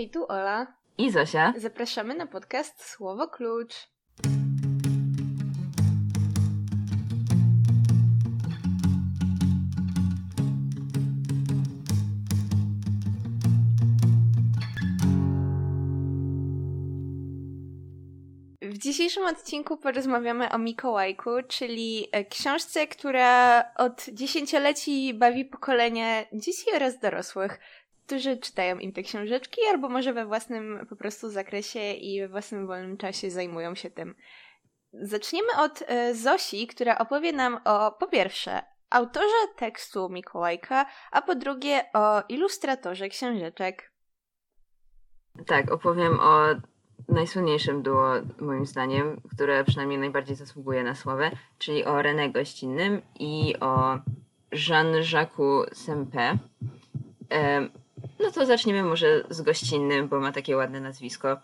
Hej, tu Ola. I Zosia. Zapraszamy na podcast Słowo Klucz. W dzisiejszym odcinku porozmawiamy o Mikołajku, czyli e, książce, która od dziesięcioleci bawi pokolenia dzieci oraz dorosłych, którzy czytają im te książeczki, albo może we własnym po prostu zakresie i we własnym wolnym czasie zajmują się tym. Zaczniemy od e, Zosi, która opowie nam o, po pierwsze, autorze tekstu Mikołajka, a po drugie o ilustratorze książeczek. Tak, opowiem o najsłynniejszym duo, moim zdaniem, które przynajmniej najbardziej zasługuje na sławę, czyli o René Gościnnym i o Jean-Jacques Sempe. No to zaczniemy może z Gościnnym, bo ma takie ładne nazwisko.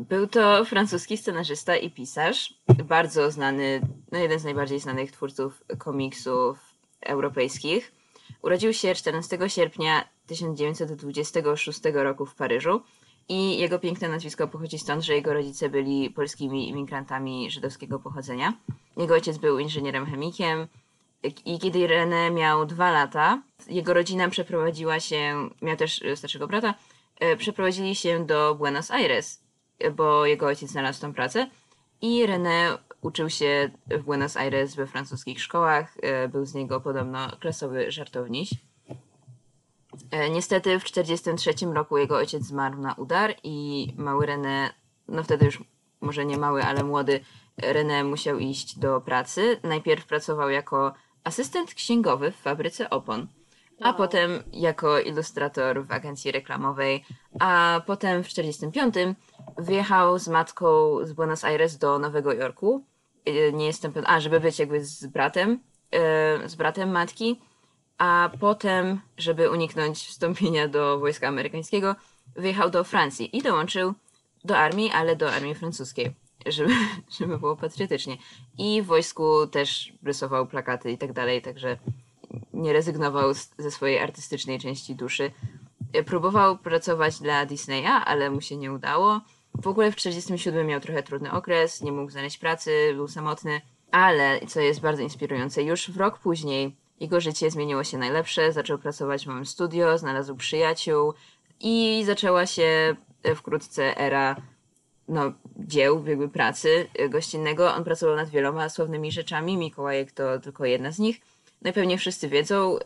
Był to francuski scenarzysta i pisarz, bardzo znany, no jeden z najbardziej znanych twórców komiksów europejskich. Urodził się 14 sierpnia 1926 roku w Paryżu i jego piękne nazwisko pochodzi stąd, że jego rodzice byli polskimi imigrantami żydowskiego pochodzenia. Jego ojciec był inżynierem chemikiem i kiedy René miał dwa lata, jego rodzina przeprowadziła się, miał też starszego brata, e, przeprowadzili się do Buenos Aires, bo jego ojciec znalazł tam pracę i René uczył się w Buenos Aires we francuskich szkołach, e, był z niego podobno klasowy żartowniś. E, niestety w 1943 roku jego ojciec zmarł na udar i mały René, no wtedy już może nie mały, ale młody René musiał iść do pracy. Najpierw pracował jako asystent księgowy w fabryce opon, a wow. potem jako ilustrator w agencji reklamowej, a potem w 1945 wyjechał z matką z Buenos Aires do Nowego Jorku. E, nie jestem pewna, a żeby być jakby z bratem, e, z bratem matki a potem, żeby uniknąć wstąpienia do wojska amerykańskiego, wyjechał do Francji i dołączył do armii, ale do armii francuskiej, żeby, żeby było patriotycznie. I w wojsku też rysował plakaty i tak dalej, także nie rezygnował z, ze swojej artystycznej części duszy. Próbował pracować dla Disneya, ale mu się nie udało. W ogóle w 1947 miał trochę trudny okres, nie mógł znaleźć pracy, był samotny, ale co jest bardzo inspirujące, już w rok później jego życie zmieniło się najlepsze, zaczął pracować w małym studio, znalazł przyjaciół i zaczęła się e, wkrótce era no, dzieł, jakby pracy e, gościnnego. On pracował nad wieloma sławnymi rzeczami, Mikołajek to tylko jedna z nich. No i pewnie wszyscy wiedzą,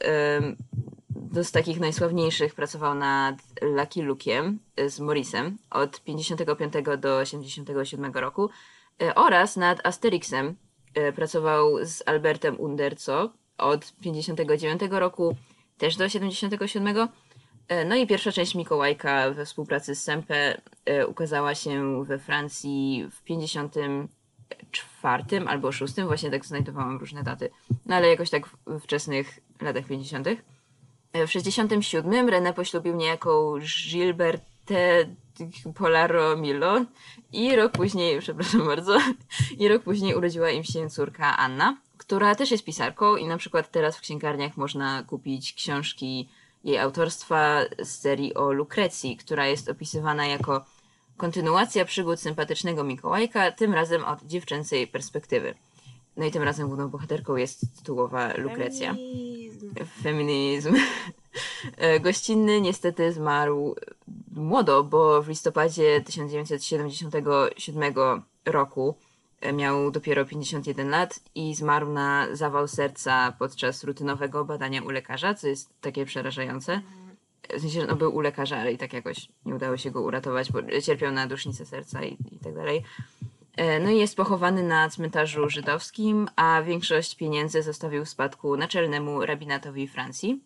do z takich najsławniejszych pracował nad Lucky Luke'iem e, z Morrisem od 55 do 87 roku oraz nad Asterixem. Pracował z Albertem Underco, od 59 roku też do 77. E, no i pierwsza część Mikołajka we współpracy z Sempe e, ukazała się we Francji w 54 albo 6, właśnie tak znajdowałam różne daty, no ale jakoś tak w wczesnych latach 50. E, w 67 René poślubił niejaką Gilbertę Polaro Milo i rok później, przepraszam bardzo, i rok później urodziła im się córka Anna która też jest pisarką i na przykład teraz w księgarniach można kupić książki jej autorstwa z serii o Lukrecji, która jest opisywana jako kontynuacja przygód sympatycznego Mikołajka, tym razem od dziewczęcej perspektywy. No i tym razem główną bohaterką jest tytułowa Lukrecja. Feminizm. Feminizm. Gościnny niestety zmarł młodo, bo w listopadzie 1977 roku miał dopiero 51 lat i zmarł na zawał serca podczas rutynowego badania u lekarza, co jest takie przerażające. W sensie, no, był u lekarza, ale i tak jakoś nie udało się go uratować, bo cierpiał na dusznicę serca i, i tak dalej. E, no i jest pochowany na cmentarzu żydowskim, a większość pieniędzy zostawił w spadku naczelnemu rabinatowi Francji.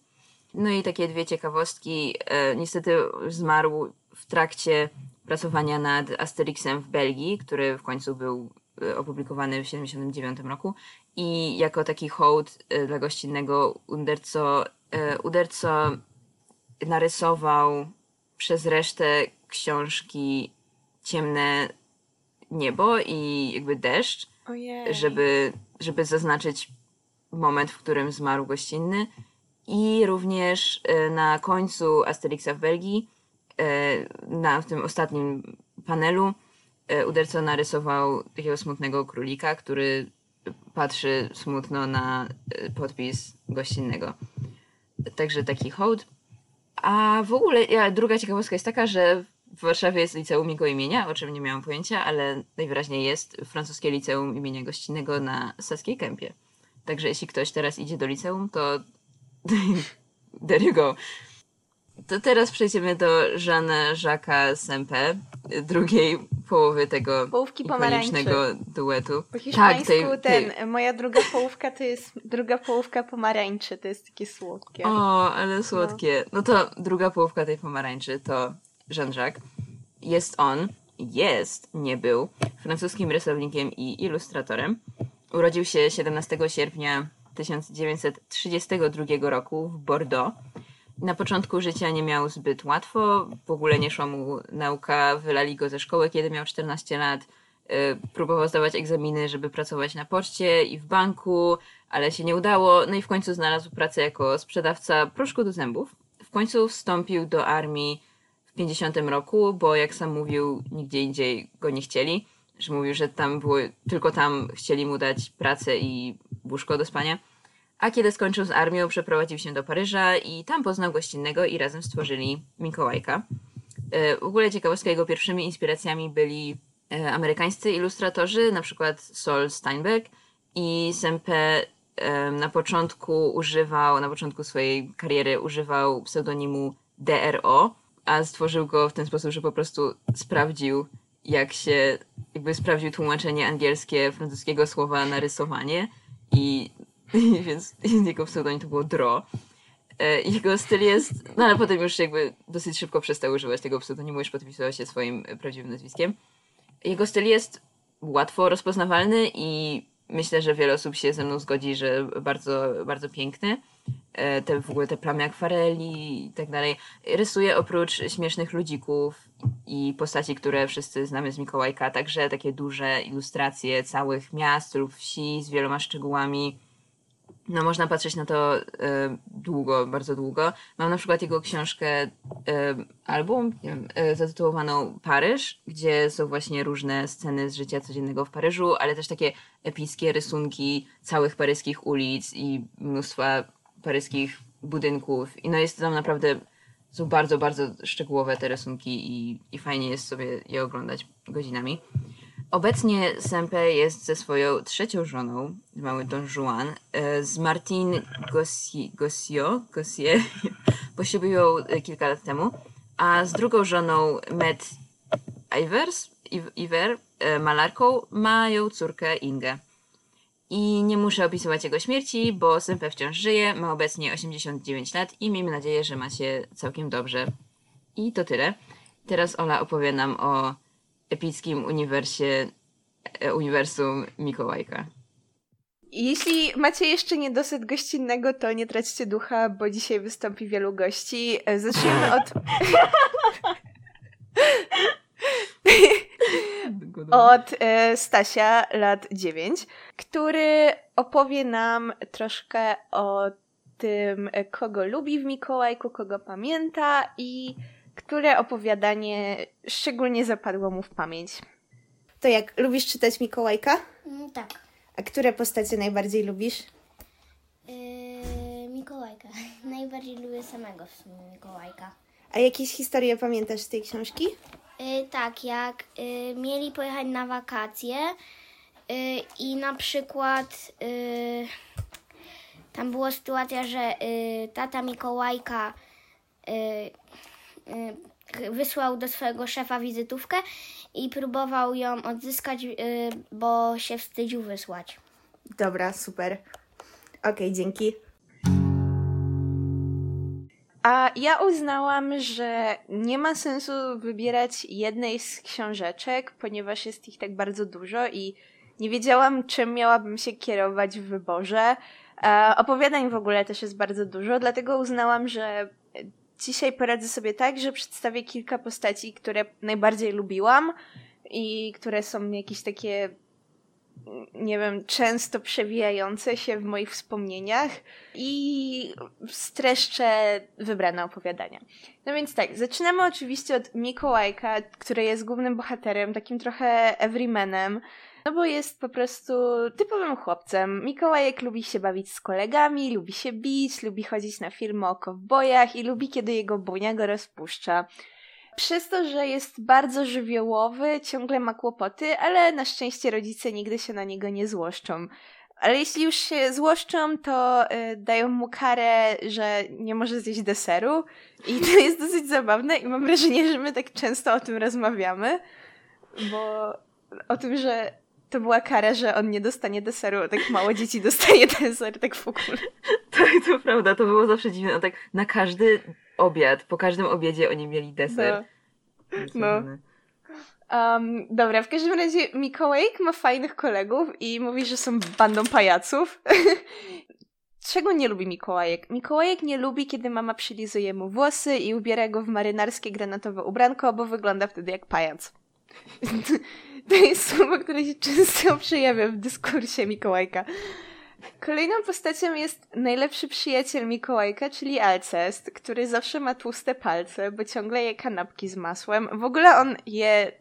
No i takie dwie ciekawostki. E, niestety zmarł w trakcie pracowania nad Asterixem w Belgii, który w końcu był opublikowany w 1979 roku i jako taki hołd y, dla gościnnego Uderco, y, Uderco narysował przez resztę książki ciemne niebo i jakby deszcz, żeby, żeby zaznaczyć moment, w którym zmarł gościnny. I również na końcu Asterixa w Belgii na w tym ostatnim panelu Uderco narysował takiego smutnego królika, który patrzy smutno na podpis gościnnego. Także taki hołd. A w ogóle ja, druga ciekawostka jest taka, że w Warszawie jest liceum jego imienia, o czym nie miałam pojęcia, ale najwyraźniej jest francuskie liceum imienia gościnnego na Saskiej Kępie. Także jeśli ktoś teraz idzie do liceum, to there you go. To teraz przejdziemy do Jeana Jacques'a Sempe, drugiej połowy tego Połówki ikonicznego duetu. Po hiszpańsku tak, tej, ten, moja druga połówka to jest druga połówka pomarańczy, to jest takie słodkie. O, ale słodkie. No, no to druga połówka tej pomarańczy to Jean-Jacques. Jest on, jest, nie był, francuskim rysownikiem i ilustratorem. Urodził się 17 sierpnia 1932 roku w Bordeaux. Na początku życia nie miał zbyt łatwo, w ogóle nie szła mu nauka, wylali go ze szkoły, kiedy miał 14 lat. Y, próbował zdawać egzaminy, żeby pracować na poczcie i w banku, ale się nie udało. No i w końcu znalazł pracę jako sprzedawca proszku do zębów. W końcu wstąpił do armii w 50 roku, bo jak sam mówił, nigdzie indziej go nie chcieli. Że mówił, że tam było, tylko tam chcieli mu dać pracę i łóżko do spania. A kiedy skończył z armią, przeprowadził się do Paryża i tam poznał gościnnego i razem stworzyli Mikołajka. E, w ogóle ciekawostka, jego pierwszymi inspiracjami byli e, amerykańscy ilustratorzy, na przykład Sol Steinbeck i Sempe na początku używał, na początku swojej kariery używał pseudonimu DRO, a stworzył go w ten sposób, że po prostu sprawdził, jak się, jakby sprawdził tłumaczenie angielskie francuskiego słowa na rysowanie i więc jego pseudonim to było Dro. E, jego styl jest, no ale potem już jakby dosyć szybko przestał używać tego pseudonimu, już podpisywał się swoim prawdziwym nazwiskiem. Jego styl jest łatwo rozpoznawalny i myślę, że wiele osób się ze mną zgodzi, że bardzo, bardzo piękny. E, te w ogóle te plamy akwareli i tak dalej. Rysuje oprócz śmiesznych ludzików i postaci, które wszyscy znamy z Mikołajka, także takie duże ilustracje całych miast lub wsi z wieloma szczegółami. No można patrzeć na to y, długo, bardzo długo. Mam na przykład jego książkę, y, album nie wiem, y, zatytułowaną Paryż, gdzie są właśnie różne sceny z życia codziennego w Paryżu, ale też takie epickie rysunki całych paryskich ulic i mnóstwa paryskich budynków. I no jest tam naprawdę, są bardzo, bardzo szczegółowe te rysunki i, i fajnie jest sobie je oglądać godzinami. Obecnie Sempe jest ze swoją trzecią żoną, mały Don Juan, e, z Martine Gossio, Gossier, się ją e, kilka lat temu, a z drugą żoną Met Ivers, Iver, e, malarką, mają córkę Ingę. I nie muszę opisywać jego śmierci, bo Sempe wciąż żyje, ma obecnie 89 lat i miejmy nadzieję, że ma się całkiem dobrze. I to tyle. Teraz Ola opowie nam o epickim uniwersie, e, uniwersum Mikołajka. Jeśli macie jeszcze niedosyt gościnnego, to nie traćcie ducha, bo dzisiaj wystąpi wielu gości. E, zaczniemy od... od e, Stasia, lat 9, który opowie nam troszkę o tym, kogo lubi w Mikołajku, kogo pamięta i które opowiadanie szczególnie zapadło mu w pamięć. To jak, lubisz czytać Mikołajka? Mm, tak. A które postacie najbardziej lubisz? Yy, Mikołajka. Najbardziej lubię samego w sumie Mikołajka. A jakieś historie pamiętasz z tej książki? Yy, tak, jak yy, mieli pojechać na wakacje yy, i na przykład yy, tam była sytuacja, że yy, tata Mikołajka wysłał do swojego szefa wizytówkę i próbował ją odzyskać, y, bo się wstydził wysłać. Dobra, super. Okej, okay, dzięki. A ja uznałam, że nie ma sensu wybierać jednej z książeczek, ponieważ jest ich tak bardzo dużo i nie wiedziałam, czym miałabym się kierować w wyborze. opowiadań w ogóle też jest bardzo dużo, dlatego uznałam, że Dzisiaj poradzę sobie tak, że przedstawię kilka postaci, które najbardziej lubiłam i które są jakieś takie nie wiem, często przewijające się w moich wspomnieniach i streszczę wybrane opowiadania. No więc tak, zaczynamy oczywiście od Mikołajka, który jest głównym bohaterem, takim trochę everymanem, no bo jest po prostu typowym chłopcem. Mikołajek lubi się bawić z kolegami, lubi się bić, lubi chodzić na filmy o kowbojach i lubi, kiedy jego bunia go rozpuszcza. Przez to, że jest bardzo żywiołowy, ciągle ma kłopoty, ale na szczęście rodzice nigdy się na niego nie złoszczą. Ale jeśli już się złoszczą, to y, dają mu karę, że nie może zjeść deseru. I to jest dosyć zabawne i mam wrażenie, że my tak często o tym rozmawiamy, bo o tym, że to była kara, że on nie dostanie deseru, tak mało dzieci dostaje deser, tak w ogóle. Tak, to prawda, to było zawsze dziwne. No tak na każdy obiad, po każdym obiedzie oni mieli deser. No. no. Um, dobra, w każdym razie Mikołajek ma fajnych kolegów i mówi, że są bandą pajaców. Czego nie lubi Mikołajek? Mikołajek nie lubi, kiedy mama przylizuje mu włosy i ubiera go w marynarskie granatowe ubranko, bo wygląda wtedy jak pajac. To jest słowo, które się często przejawia w dyskursie Mikołajka. Kolejną postacią jest najlepszy przyjaciel Mikołajka, czyli Alcest, który zawsze ma tłuste palce, bo ciągle je kanapki z masłem. W ogóle on je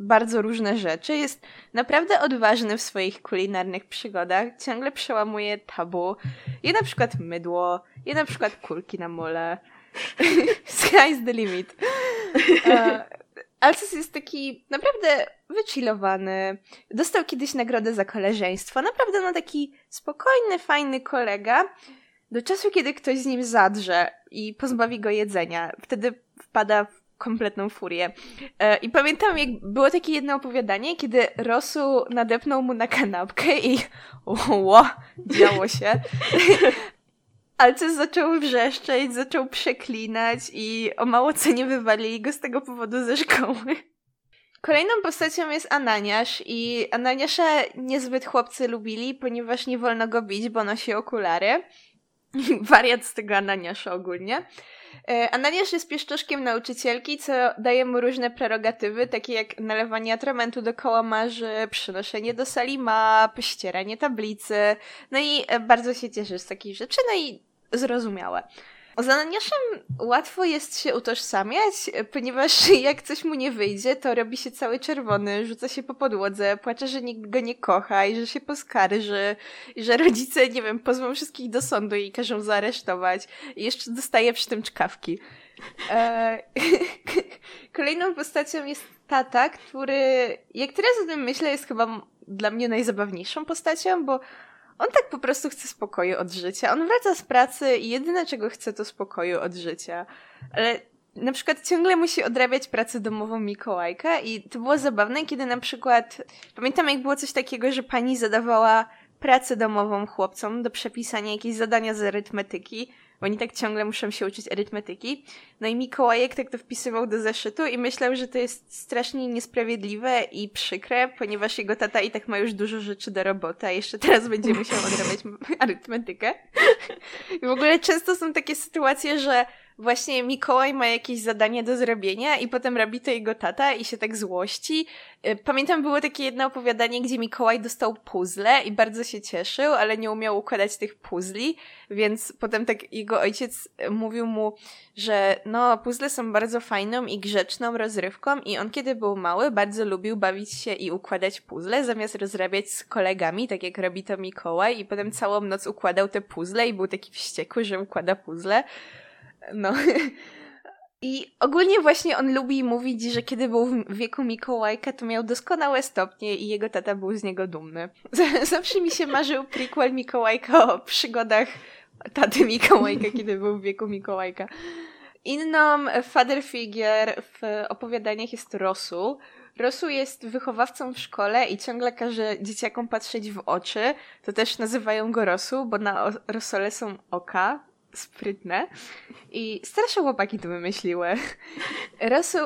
bardzo różne rzeczy. Jest naprawdę odważny w swoich kulinarnych przygodach. Ciągle przełamuje tabu. Je na przykład mydło, je na przykład kulki na mole. Sky's the limit. Alces jest taki naprawdę wychillowany. Dostał kiedyś nagrodę za koleżeństwo. Naprawdę no taki spokojny, fajny kolega. Do czasu, kiedy ktoś z nim zadrze i pozbawi go jedzenia. Wtedy wpada w kompletną furię. E, I pamiętam, jak było takie jedno opowiadanie, kiedy Rosu nadepnął mu na kanapkę i ło, działo się. Alces zaczął wrzeszczeć, zaczął przeklinać i o mało co nie wywalili go z tego powodu ze szkoły. Kolejną postacią jest Ananiasz i Ananiasza niezbyt chłopcy lubili, ponieważ nie wolno go bić, bo nosi okulary. Wariat z tego Ananiasza ogólnie. E, Ananiasz jest pieszczoszkiem nauczycielki, co daje mu różne prerogatywy, takie jak nalewanie atramentu do kołamarzy, przynoszenie do sali map, ścieranie tablicy. No i e, bardzo się cieszy z takich rzeczy, no i zrozumiałe. Z Ananiaszem łatwo jest się utożsamiać, ponieważ jak coś mu nie wyjdzie, to robi się cały czerwony, rzuca się po podłodze, płacze, że nikt go nie kocha i że się poskarży, i że rodzice, nie wiem, pozwą wszystkich do sądu i każą zaaresztować. I jeszcze dostaje przy tym czkawki. E, kolejną postacią jest tata, który, jak teraz o tym myślę, jest chyba dla mnie najzabawniejszą postacią, bo on tak po prostu chce spokoju od życia. On wraca z pracy i jedyne czego chce to spokoju od życia. Ale na przykład ciągle musi odrabiać pracę domową Mikołajka i to było zabawne, kiedy na przykład pamiętam jak było coś takiego, że pani zadawała pracę domową chłopcom do przepisania jakieś zadania z arytmetyki oni tak ciągle muszą się uczyć arytmetyki. No i Mikołajek tak to wpisywał do zeszytu i myślał, że to jest strasznie niesprawiedliwe i przykre, ponieważ jego tata i tak ma już dużo rzeczy do roboty, a jeszcze teraz będzie musiał odrabiać arytmetykę. I w ogóle często są takie sytuacje, że właśnie Mikołaj ma jakieś zadanie do zrobienia i potem robi to jego tata i się tak złości. Y, pamiętam, było takie jedno opowiadanie, gdzie Mikołaj dostał puzzle i bardzo się cieszył, ale nie umiał układać tych puzli, więc potem tak jego ojciec mówił mu, że no, puzzle są bardzo fajną i grzeczną rozrywką i on kiedy był mały, bardzo lubił bawić się i układać puzzle, zamiast rozrabiać z kolegami, tak jak robi to Mikołaj i potem całą noc układał te puzzle i był taki wściekły, że układa puzzle. No. I ogólnie właśnie on lubi mówić, że kiedy był w wieku Mikołajka, to miał doskonałe stopnie i jego tata był z niego dumny. Zawsze mi się marzył prequel Mikołajka o przygodach taty Mikołajka, kiedy był w wieku Mikołajka. Inną father figure w opowiadaniach jest Rosu. Rosu jest wychowawcą w szkole i ciągle każe dzieciakom patrzeć w oczy. To też nazywają go Rosu, bo na rosole są oka, sprytne. I starsze chłopaki to wymyśliły. Rosu,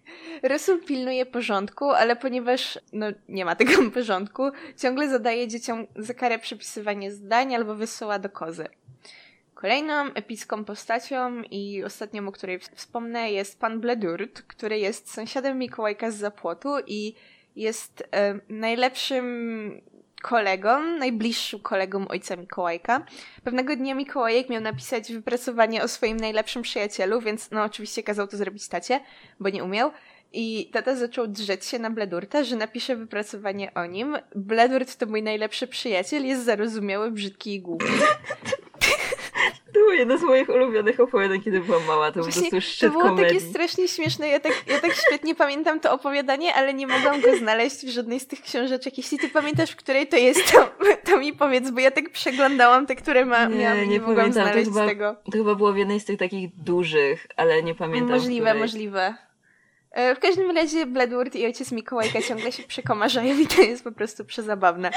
Rosu pilnuje porządku, ale ponieważ no, nie ma tego porządku, ciągle zadaje dzieciom za karę przepisywanie zdań albo wysyła do kozy. Kolejną epicką postacią i ostatnią, o której wspomnę, jest pan Bledurt, który jest sąsiadem Mikołajka z Zapłotu i jest e, najlepszym kolegą, najbliższym kolegą ojca Mikołajka. Pewnego dnia Mikołajek miał napisać wypracowanie o swoim najlepszym przyjacielu, więc no oczywiście kazał to zrobić tacie, bo nie umiał. I tata zaczął drzeć się na Bledurta, że napisze wypracowanie o nim. Bledurt to mój najlepszy przyjaciel, jest zarozumiały, brzydki i głupi. To było jedno z moich ulubionych opowiadań, kiedy byłam mała. To Właśnie, po prostu szczyt To było komedii. takie strasznie śmieszne. Ja tak, ja tak świetnie pamiętam to opowiadanie, ale nie mogłam go znaleźć w żadnej z tych książeczek. Jeśli ty pamiętasz, w której to jest, to, to mi powiedz, bo ja tak przeglądałam te, które ma, Nie, miałam nie, nie mogłam pamiętam. To znaleźć chyba- tego. To chyba było w jednej z tych takich dużych, ale nie pamiętam. Możliwe, której. możliwe. E, W każdym razie Bledward i ojciec Mikołajka ciągle się przekomarzają i to jest po prostu przezabawne.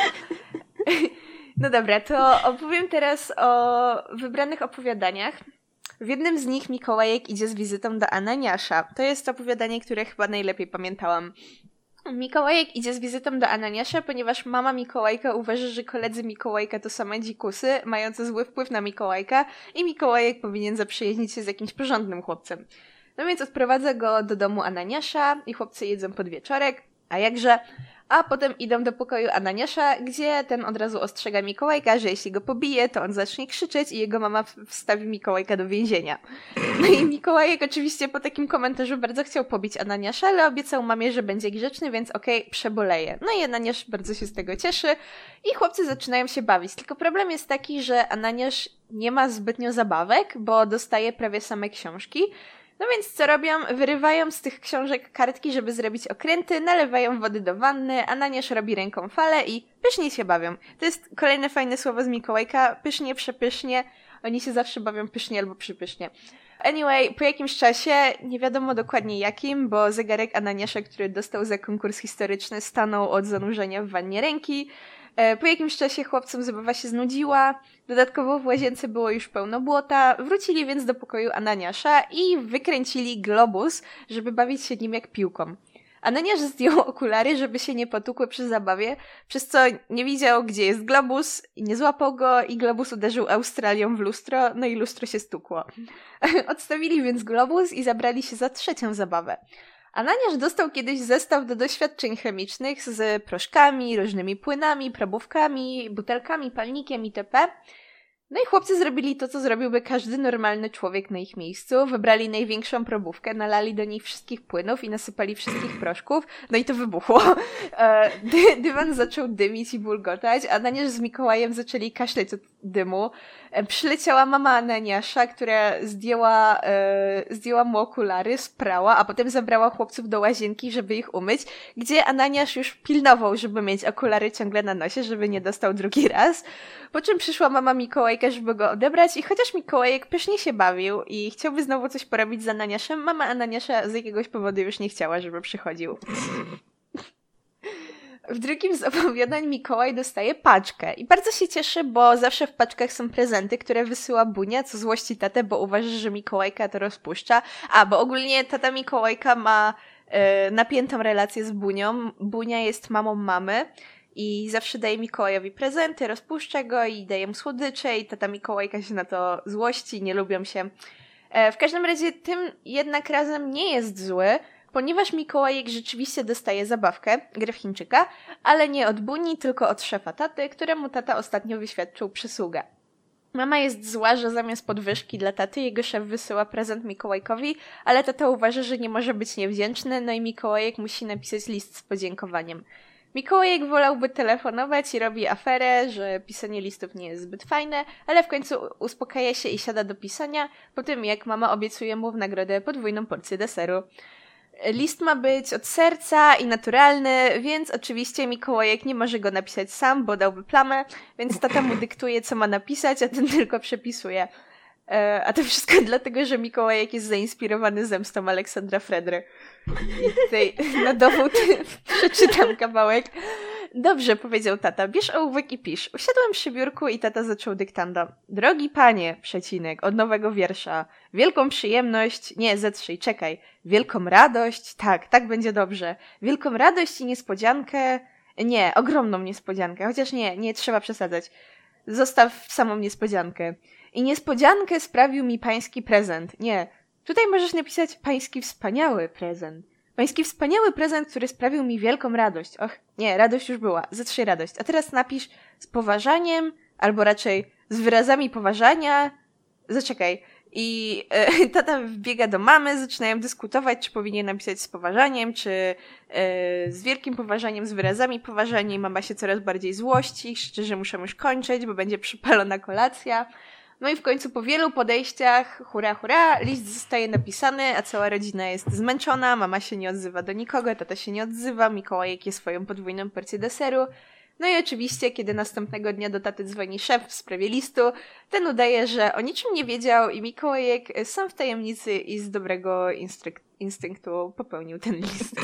No dobra, to opowiem teraz o wybranych opowiadaniach. W jednym z nich Mikołajek idzie z wizytą do Ananiasza. To jest opowiadanie, które chyba najlepiej pamiętałam. Mikołajek idzie z wizytą do Ananiasza, ponieważ mama Mikołajka uważa, że koledzy Mikołajka to same dzikusy, mające zły wpływ na Mikołajka i Mikołajek powinien zaprzyjaźnić się z jakimś porządnym chłopcem. No więc odprowadza go do domu Ananiasza i chłopcy jedzą podwieczorek, a jakże? A potem idą do pokoju Ananiasza, gdzie ten od razu ostrzega Mikołajka, że jeśli go pobije, to on zacznie krzyczeć i jego mama wstawi Mikołajka do więzienia. No i Mikołajek oczywiście po takim komentarzu bardzo chciał pobić Ananiasza, ale obiecał mamie, że będzie grzeczny, więc okej, przeboleje. No i Ananiasz bardzo się z tego cieszy i chłopcy zaczynają się bawić. Tylko problem jest taki, że Ananiasz nie ma zbytnio zabawek, bo dostaje prawie same książki, no więc co robią? Wyrywają z tych książek kartki, żeby zrobić okręty, nalewają wody do wanny, Ananiasz robi ręką falę i pysznie się bawią. To jest kolejne fajne słowo z Mikołajka. Pysznie, przepysznie. Oni się zawsze bawią pysznie albo przypysznie. Anyway, po jakimś czasie, nie wiadomo dokładnie jakim, bo zegarek Ananiasza, który dostał za konkurs historyczny, stanął od zanurzenia w wannie ręki. E, Po jakimś czasie chłopcom zabawa się znudziła, dodatkowo w łazience było już pełno błota, wrócili więc do pokoju Ananiasza i wykręcili globus, żeby bawić się nim jak piłką. Ananiasz zdjął okulary, żeby się nie potukły przy zabawie, przez co nie widział, gdzie jest globus, nie złapał go i globus uderzył Australią w lustro, no i lustro się stukło. Odstawili więc globus i zabrali się za trzecią zabawę. Ananiasz dostał kiedyś zestaw do doświadczeń chemicznych z proszkami, różnymi płynami, probówkami, butelkami, palnikiem itp. No i chłopcy zrobili to, co zrobiłby każdy normalny człowiek na ich miejscu. Wybrali największą probówkę, nalali do niej wszystkich płynów i nasypali wszystkich proszków. No i to wybuchło. E, dy, dywan zaczął dymić i bulgotać, a Ananiasz z Mikołajem zaczęli kaszleć od dymu. E, Przyleciała mama Ananiasza, która zdjęła, e, zdjęła mu okulary, sprała, a potem zabrała chłopców do łazienki, żeby ich umyć, gdzie Ananiasz już pilnował, żeby mieć okulary ciągle na nosie, żeby nie dostał drugi raz. Po czym przyszła mama Mikołajka, żeby go odebrać i chociaż Mikołajek pysznie się bawił i chciałby znowu coś porobić z Ananiaszem, mama Ananiasza z jakiegoś powodu już nie chciała, żeby przychodził. W drugim z opowiadań Mikołaj dostaje paczkę i bardzo się cieszy, bo zawsze w paczkach są prezenty, które wysyła Bunia, co złości tatę, bo uważa, że Mikołajka to rozpuszcza. A, bo ogólnie tata Mikołajka ma e, napiętą relację z Bunią. Bunia jest mamą mamy i zawsze daje Mikołajowi prezenty, rozpuszcza go i daje mu słodycze i tata Mikołajka się na to złości, nie lubią się. E, w każdym razie tym jednak razem nie jest zły, ponieważ Mikołajek rzeczywiście dostaje zabawkę, grę w Chińczyka, ale nie od Buni, tylko od szefa taty, któremu tata ostatnio wyświadczył przysługę. Mama jest zła, że zamiast podwyżki dla taty jego szef wysyła prezent Mikołajkowi, ale tata uważa, że nie może być niewdzięczny, no i Mikołajek musi napisać list z podziękowaniem. Mikołajek wolałby telefonować i robi aferę, że pisanie listów nie jest zbyt fajne, ale w końcu uspokaja się i siada do pisania, po tym jak mama obiecuje mu w nagrodę podwójną porcję deseru. List ma być od serca i naturalny, więc oczywiście Mikołajek nie może go napisać sam, bo dałby plamę, więc tata mu dyktuje, co ma napisać, a ten tylko przepisuje. E, a to wszystko dlatego, że Mikołajek jest zainspirowany zemstą Aleksandra Fredry. I tutaj na dowód przeczytam kawałek. Dobrze, powiedział tata, bierz ołówek i pisz. Usiadłem przy biurku i tata zaczął dyktando. Drogi panie, przecinek, od nowego wiersza. Wielką przyjemność, nie, zetrzyj, czekaj. Wielką radość, tak, tak będzie dobrze. Wielką radość i niespodziankę, nie, ogromną niespodziankę, chociaż nie, nie trzeba przesadzać. Zostaw samą niespodziankę. I niespodziankę sprawił mi pański prezent. Nie, tutaj możesz napisać pański wspaniały prezent. Pański wspaniały prezent, który sprawił mi wielką radość. Och, nie, radość już była. Zatrzyj radość. A teraz napisz z poważaniem, albo raczej z wyrazami poważania. Zaczekaj. I e, tata wbiega do mamy, zaczynają dyskutować, czy powinien napisać z poważaniem, czy e, z wielkim poważaniem, z wyrazami poważania. I mama się coraz bardziej złości, krzyczy, że muszę już kończyć, bo będzie przypalona kolacja. No i w końcu po wielu podejściach, hura, hura, list zostaje napisany, a cała rodzina jest zmęczona, mama się nie odzywa do nikogo, tata się nie odzywa, Mikołajek je swoją podwójną porcję deseru. No i oczywiście, kiedy następnego dnia do taty dzwoni szef w sprawie listu, ten udaje, że o niczym nie wiedział i Mikołajek sam w tajemnicy i z dobrego instynktu popełnił ten list.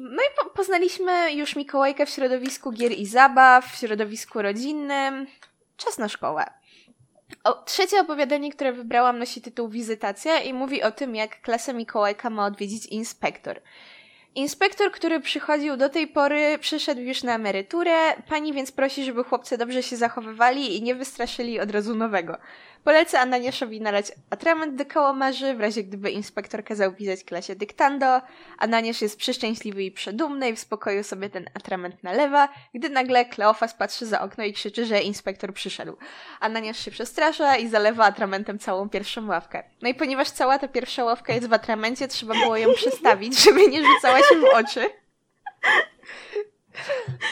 No i po poznaliśmy już Mikołajkę w środowisku gier i zabaw, w środowisku rodzinnym. Czas na szkołę. O, trzecie opowiadanie, które wybrałam, nosi tytuł Wizytacja i mówi o tym, jak klasę Mikołajka ma odwiedzić inspektor. Inspektor, który przychodził do tej pory, przyszedł już na emeryturę. Pani więc prosi, żeby chłopcy dobrze się zachowywali i nie wystraszyli od razu nowego. Polecę Ananiaszowi nalać atrament do kałamarzy, w razie gdyby inspektor kazał pisać klasie dyktando. Ananiasz jest przeszczęśliwy i przedumny i w spokoju sobie ten atrament nalewa, gdy nagle Kleofas patrzy za okno i krzyczy, że inspektor przyszedł. Ananiasz się przestrasza i zalewa atramentem całą pierwszą ławkę. No i ponieważ cała ta pierwsza ławka jest w atramencie, trzeba było ją przestawić, żeby nie rzucała się w oczy.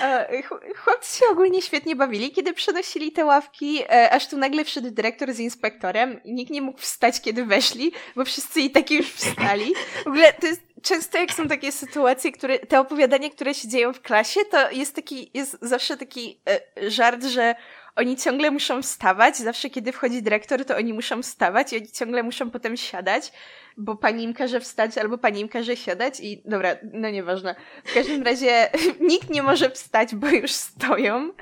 E, chłopcy się ogólnie świetnie bawili, kiedy przenosili te ławki, e, aż tu nagle wszedł dyrektor z inspektorem i nikt nie mógł wstać, kiedy weszli, bo wszyscy i tak już wstali. W ogóle to jest często jak są takie sytuacje, które, te opowiadania, które się dzieją w klasie, to jest taki, jest zawsze taki e, żart, że oni ciągle muszą wstawać, zawsze kiedy wchodzi dyrektor, to oni muszą wstawać i oni ciągle muszą potem siadać, bo pani im każe wstać albo pani im każe siadać i dobra, no nieważne. W każdym razie nikt nie może wstać, bo już stoją.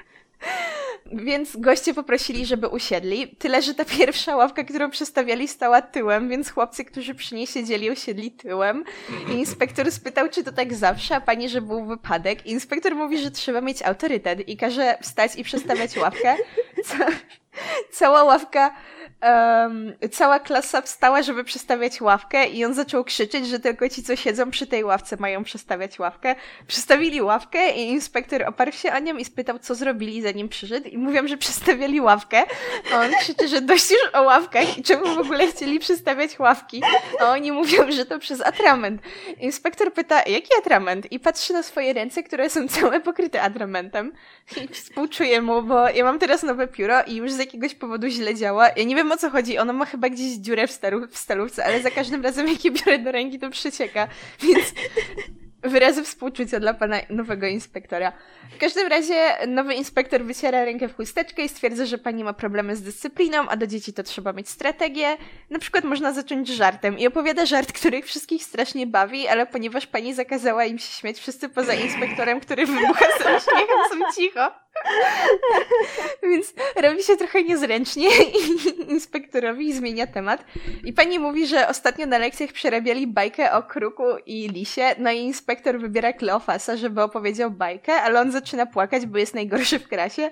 Więc goście poprosili, żeby usiedli. Tyle, że ta pierwsza ławka, którą przestawiali, stała tyłem, więc chłopcy, którzy przy niej siedzieli, usiedli tyłem. Inspektor spytał, czy to tak zawsze, a pani, że był wypadek. Inspektor mówi, że trzeba mieć autorytet i każe wstać i przestawiać ławkę. Ca cała ławka um, cała klasa wstała, żeby przestawiać ławkę i on zaczął krzyczeć, że tylko ci, co siedzą przy tej ławce mają przestawiać ławkę. Przestawili ławkę i inspektor oparł się o nią i spytał, co zrobili zanim przyszedł i mówią, że przestawiali ławkę. A on krzyczy, że dość już o ławkach i czemu w ogóle chcieli przestawiać ławki. A oni mówią, że to przez atrament. Inspektor pyta, jaki atrament? I patrzy na swoje ręce, które są całe pokryte atramentem. I współczuję mu, bo ja mam teraz nowe pióro i już z jakiegoś powodu źle działa. Ja nie wiem o co chodzi. Ono ma chyba gdzieś dziurę w, staru, w stalówce, ale za każdym razem, jak je biorę do ręki, to przecieka. Więc wyrazy współczucia dla pana nowego inspektora. W każdym razie nowy inspektor wyciera rękę w chusteczkę i stwierdza, że pani ma problemy z dyscypliną, a do dzieci to trzeba mieć strategię. Na przykład można zacząć żartem i opowiada żart, który wszystkich strasznie bawi, ale ponieważ pani zakazała im się śmiać, wszyscy poza inspektorem, który wybucha sobie śmiechem, są cicho. Więc robi się trochę niezręcznie i inspektorowi zmienia temat. I pani mówi, że ostatnio na lekcjach przerabiali bajkę o kruku i lisie, no i inspektor wybiera Kleofasa, żeby opowiedział bajkę, ale on zaczyna płakać, bo jest najgorszy w klasie,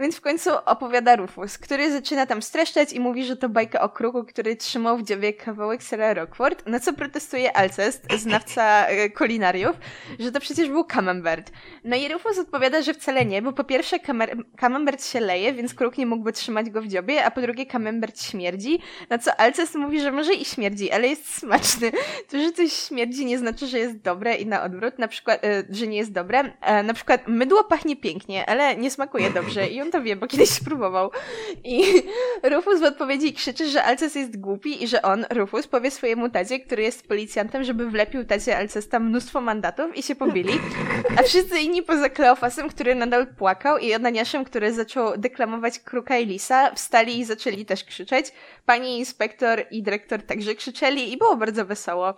więc w końcu opowiada Rufus, który zaczyna tam streszczać i mówi, że to bajka o kruku, który trzymał w dziobie kawałek sera Rockford, na co protestuje Alcest, znawca e, kulinariów, że to przecież był camembert. No i Rufus odpowiada, że wcale nie, bo po pierwsze pierwsze kamembert się leje, więc kruk nie mógłby trzymać go w dziobie, a po drugie kamembert śmierdzi, na co Alces mówi, że może i śmierdzi, ale jest smaczny. To, że coś śmierdzi nie znaczy, że jest dobre i na odwrót, na przykład, e, że nie jest dobre. E, na przykład mydło pachnie pięknie, ale nie smakuje dobrze i on to wie, bo kiedyś spróbował. I Rufus w odpowiedzi krzyczy, że Alces jest głupi i że on, Rufus, powie swojemu tacie, który jest policjantem, żeby wlepił tacie Alcesta mnóstwo mandatów i się pobili. A wszyscy inni poza Kleofasem, który nadal płakał, i Ananiaszem, który zaczął deklamować Kruka i Lisa, wstali i zaczęli też krzyczeć. Pani inspektor i dyrektor także krzyczeli i było bardzo wesoło.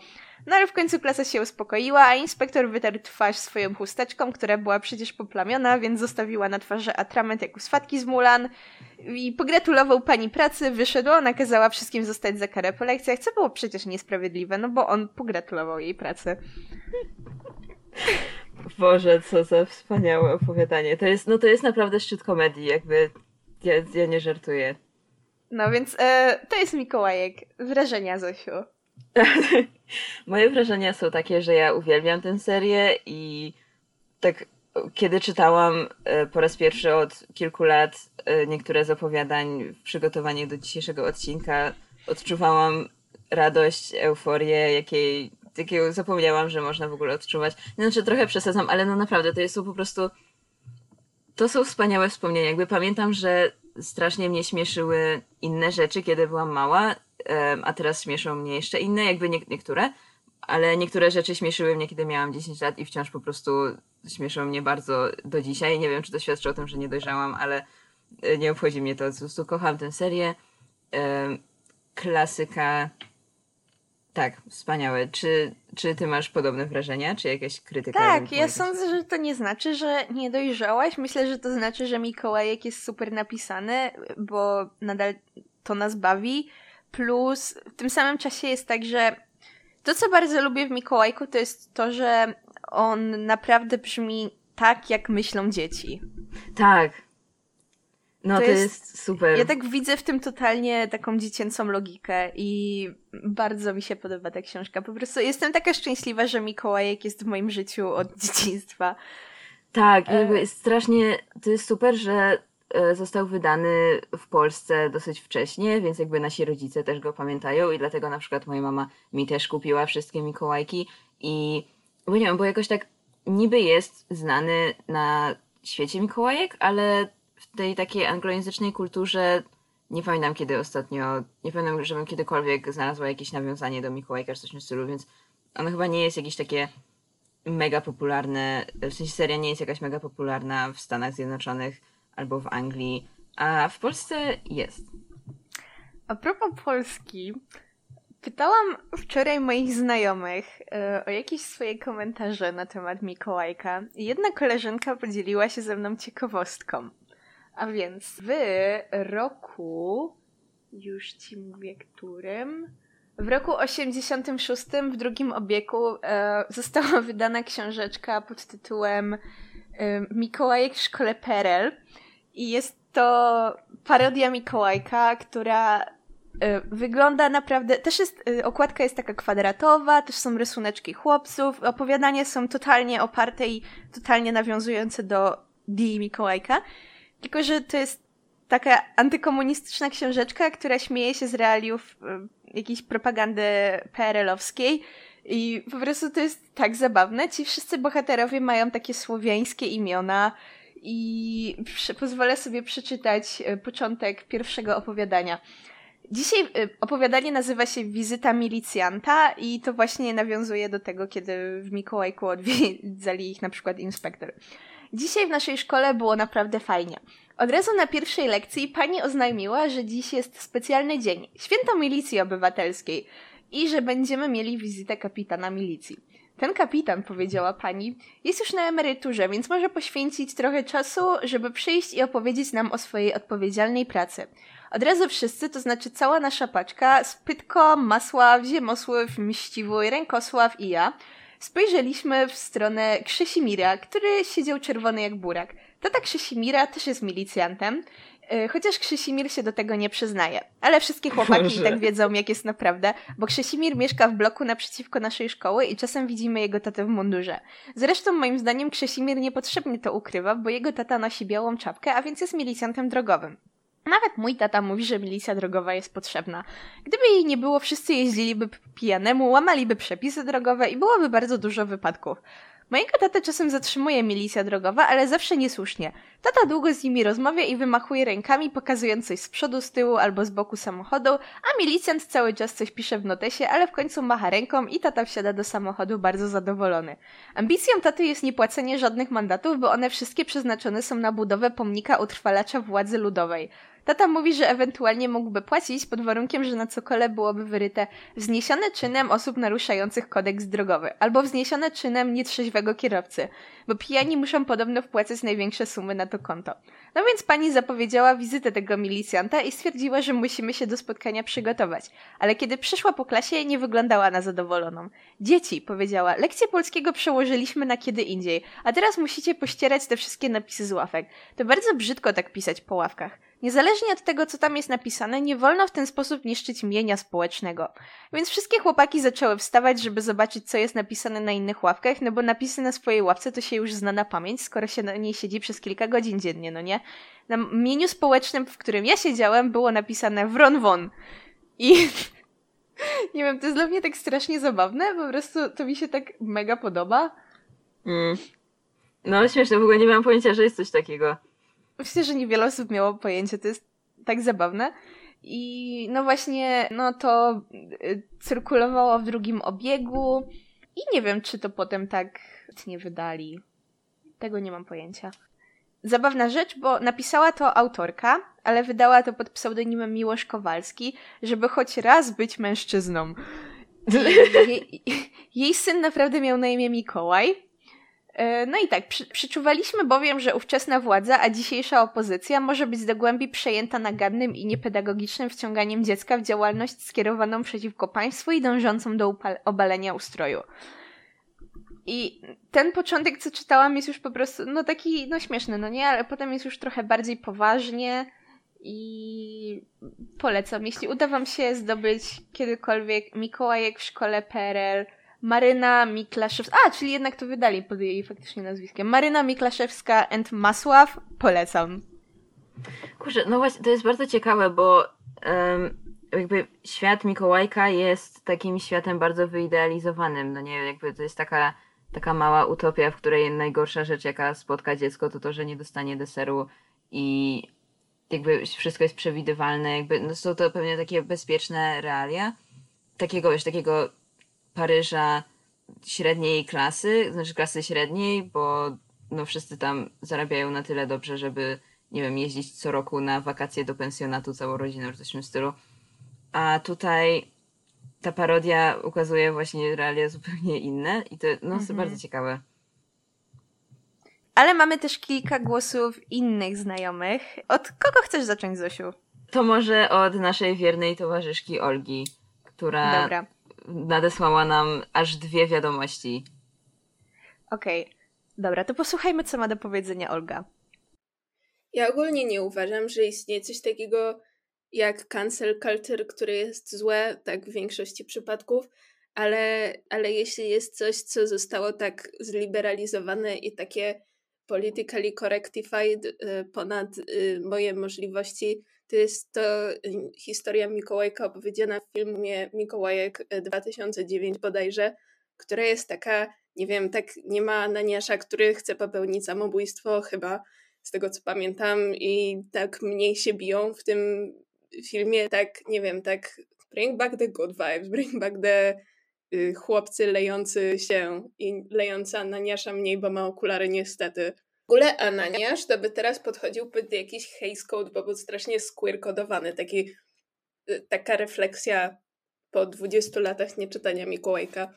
No ale w końcu klasa się uspokoiła, a inspektor wytarł twarz swoją chusteczką, która była przecież poplamiona, więc zostawiła na twarzy atrament jak u swatki z Mulan i pogratulował pani pracy, wyszedł, nakazała wszystkim zostać za karę po lekcjach, co było przecież niesprawiedliwe, no bo on pogratulował jej pracy. Boże, co za wspaniałe opowiadanie. To jest, no to jest naprawdę szczyt komedii, jakby ja, ja nie żartuję. No więc e, to jest Mikołajek. Wrażenia, Zosiu. Moje wrażenia są takie, że ja uwielbiam tę serię i tak kiedy czytałam e, po raz pierwszy od kilku lat e, niektóre z opowiadań w przygotowaniu do dzisiejszego odcinka, odczuwałam radość, euforię, jakiej, jakiego zapomniałam, że można w ogóle odczuwać. Znaczy trochę przesadzam, ale no naprawdę to jest po prostu to są wspaniałe wspomnienia. Jakby pamiętam, że strasznie mnie śmieszyły inne rzeczy, kiedy byłam mała, a teraz śmieszą mnie jeszcze inne, jakby nie, niektóre, ale niektóre rzeczy śmieszyły mnie, kiedy miałam 10 lat i wciąż po prostu śmieszą mnie bardzo do dzisiaj. Nie wiem, czy to świadczy o tym, że nie dojrzałam, ale e, nie obchodzi mnie to. Po prostu kocham tę serię. Klasyka. Tak, wspaniałe. Czy, czy ty masz podobne wrażenia, czy jakieś krytyka? Tak, ja sądzę, że to nie znaczy, że nie dojrzałaś. Myślę, że to znaczy, że Mikołajek jest super napisany, bo nadal to nas bawi. Plus w tym samym czasie jest tak, że to, co bardzo lubię w Mikołajku, to jest to, że on naprawdę brzmi tak, jak myślą dzieci. Tak. No to, to jest, jest, super. Ja tak widzę w tym totalnie taką dziecięcą logikę i bardzo mi się podoba ta książka. Po prostu jestem taka szczęśliwa, że Mikołajek jest w moim życiu od dzieciństwa. Tak, jakby e... strasznie to jest super, że e, został wydany w Polsce dosyć wcześnie, więc jakby nasi rodzice też go pamiętają i dlatego na przykład moja mama mi też kupiła wszystkie Mikołajki i bo nie wiem, bo jakoś tak niby jest znany na świecie Mikołajek, ale tej takiej anglojęzycznej kulturze nie pamiętam kiedy ostatnio, nie pamiętam, żebym kiedykolwiek znalazła jakieś nawiązanie do Mikołajka czy coś w stylu, więc ono chyba nie jest jakieś takie mega popularne, w sensie seria nie jest jakaś mega popularna w Stanach Zjednoczonych albo w Anglii, a w Polsce jest. A propos Polski, Pytałam wczoraj moich znajomych e, o jakieś swoje komentarze na temat Mikołajka i jedna koleżanka podzieliła się ze mną ciekawostką. A więc w roku, już ci mówię którym, w roku 86 w drugim obiegu e, została wydana książeczka pod tytułem e, Mikołajek w szkole Perel. I jest to parodia Mikołajka, która Y, wygląda naprawdę, też jest, y, okładka jest taka kwadratowa, też są rysuneczki chłopców, opowiadania są totalnie oparte i totalnie nawiązujące do Dii Mikołajka, tylko że to jest taka antykomunistyczna książeczka, która śmieje się z realiów y, jakiejś propagandy PRL-owskiej i po prostu to jest tak zabawne. Ci wszyscy bohaterowie mają takie słowiańskie imiona i pozwolę sobie przeczytać początek pierwszego opowiadania. Dzisiaj y, opowiadanie nazywa się Wizyta milicjanta i to właśnie nawiązuje do tego, kiedy w Mikołajku odwiedzali ich na przykład inspektor. Dzisiaj w naszej szkole było naprawdę fajnie. Od razu na pierwszej lekcji pani oznajmiła, że dziś jest specjalny dzień, święto milicji obywatelskiej i że będziemy mieli wizytę kapitana milicji. Ten kapitan, powiedziała pani, jest już na emeryturze, więc może poświęcić trochę czasu, żeby przyjść i opowiedzieć nam o swojej odpowiedzialnej pracy. Od razu wszyscy, to znaczy cała nasza paczka, Spytko, Masław, Ziemosław, Mściwój, Rękosław i ja, spojrzeliśmy w stronę Krzysimira, który siedział czerwony jak burak. Tata Krzysimira też jest milicjantem, y, chociaż Krzysimir się do tego nie przyznaje. Ale wszystkie chłopaki Boże. i tak wiedzą, jak jest naprawdę, bo Krzysimir mieszka w bloku naprzeciwko naszej szkoły i czasem widzimy jego tatę w mundurze. Zresztą moim zdaniem Krzysimir niepotrzebnie to ukrywa, bo jego tata nosi białą czapkę, a więc jest milicjantem drogowym. Nawet mój tata mówi, że milicja drogowa jest potrzebna. Gdyby jej nie było, wszyscy jeździliby pijanemu, łamaliby przepisy drogowe i byłoby bardzo dużo wypadków. Mojego tatę czasem zatrzymuje milicja drogowa, ale zawsze niesłusznie. Tata długo z nimi rozmawia i wymachuje rękami, pokazując coś z przodu, z tyłu albo z boku samochodu, a milicjant cały czas coś pisze w notesie, ale w końcu macha ręką i tata wsiada do samochodu bardzo zadowolony. Ambicją taty jest niepłacenie żadnych mandatów, bo one wszystkie przeznaczone są na budowę pomnika utrwalacza władzy ludowej. Tata mówi, że ewentualnie mógłby płacić pod warunkiem, że na cokole byłoby wyryte wzniesione czynem osób naruszających kodeks drogowy albo wzniesione czynem nietrzeźwego kierowcy, bo pijani muszą podobno wpłacać największe sumy na to konto. No więc pani zapowiedziała wizytę tego milicjanta i stwierdziła, że musimy się do spotkania przygotować. Ale kiedy przyszła po klasie, nie wyglądała na zadowoloną. Dzieci, powiedziała, lekcję polskiego przełożyliśmy na kiedy indziej, a teraz musicie pościerać te wszystkie napisy z ławek. To bardzo brzydko tak pisać po ławkach. Niezależnie od tego, co tam jest napisane, nie wolno w ten sposób niszczyć mienia społecznego. Więc wszystkie chłopaki zaczęły wstawać, żeby zobaczyć, co jest napisane na innych ławkach, no bo napisy na swojej ławce to się już zna na pamięć, skoro się na niej siedzi przez kilka godzin dziennie, no nie? Na mieniu społecznym, w którym ja siedziałem, było napisane wron won. I nie wiem, to jest dla mnie tak strasznie zabawne, po prostu to mi się tak mega podoba. Mm. No śmieszne, w ogóle nie miałam pojęcia, że jest coś takiego. Myślę, że niewiele osób miało pojęcie, to jest tak zabawne. I no właśnie, no to y, cyrkulowało w drugim obiegu i nie wiem, czy to potem tak nie wydali. Tego nie mam pojęcia. Zabawna rzecz, bo napisała to autorka, ale wydała to pod pseudonimem Miłosz Kowalski, żeby choć raz być mężczyzną. Jej, jej syn naprawdę miał na imię Mikołaj, no i tak, przy, przyczuwaliśmy bowiem, że ówczesna władza, a dzisiejsza opozycja może być do głębi przejęta nagannym i niepedagogicznym wciąganiem dziecka w działalność skierowaną przeciwko państwu i dążącą do obalenia ustroju. I ten początek, co czytałam, jest już po prostu, no taki, no śmieszny, no nie, ale potem jest już trochę bardziej poważnie i polecam. Jeśli uda Wam się zdobyć kiedykolwiek Mikołajek w szkole PRL, Maryna Miklaszewska. A, czyli jednak to wydali pod jej faktycznie nazwiskiem. Maryna Miklaszewska and Masław. Polecam. Kurczę, no właśnie, to jest bardzo ciekawe, bo um, jakby świat Mikołajka jest takim światem bardzo wyidealizowanym. No nie, jakby to jest taka, taka mała utopia, w której najgorsza rzecz, jaka spotka dziecko, to to, że nie dostanie deseru i jakby wszystko jest przewidywalne. Jakby, no są to pewnie takie bezpieczne realia. Takiego, wiesz, takiego Paryża średniej klasy, znaczy klasy średniej, bo no wszyscy tam zarabiają na tyle dobrze, żeby, nie wiem, jeździć co roku na wakacje do pensjonatu całą rodziną w tym stylu. A tutaj ta parodia ukazuje właśnie realia zupełnie inne i to no, jest mhm. bardzo ciekawe. Ale mamy też kilka głosów innych znajomych. Od kogo chcesz zacząć, Zosiu? To może od naszej wiernej towarzyszki Olgi, która Dobra nadesłała nam aż dwie wiadomości. Okej, okay. dobra, to posłuchajmy, co ma do powiedzenia Olga. Ja ogólnie nie uważam, że istnieje coś takiego jak cancel culture, które jest złe, tak w większości przypadków, ale, ale jeśli jest coś, co zostało tak zliberalizowane i takie politically correctified y, ponad y, moje możliwości, to jest to y, historia Mikołajka opowiedziana w filmie Mikołajek 2009 y, bodajże, która jest taka, nie wiem, tak nie ma Ananiasza, który chce popełnić samobójstwo chyba, z tego co pamiętam i tak mniej się biją w tym filmie, tak, nie wiem, tak bring back the good vibes, bring back the y, chłopcy lejący się i lejący Ananiasza mniej, bo ma okulary niestety w ogóle Ananiasz to by teraz podchodził pod jakiś haze code, bo był strasznie square kodowany. Taki, y, taka refleksja po 20 latach nieczytania Mikołajka.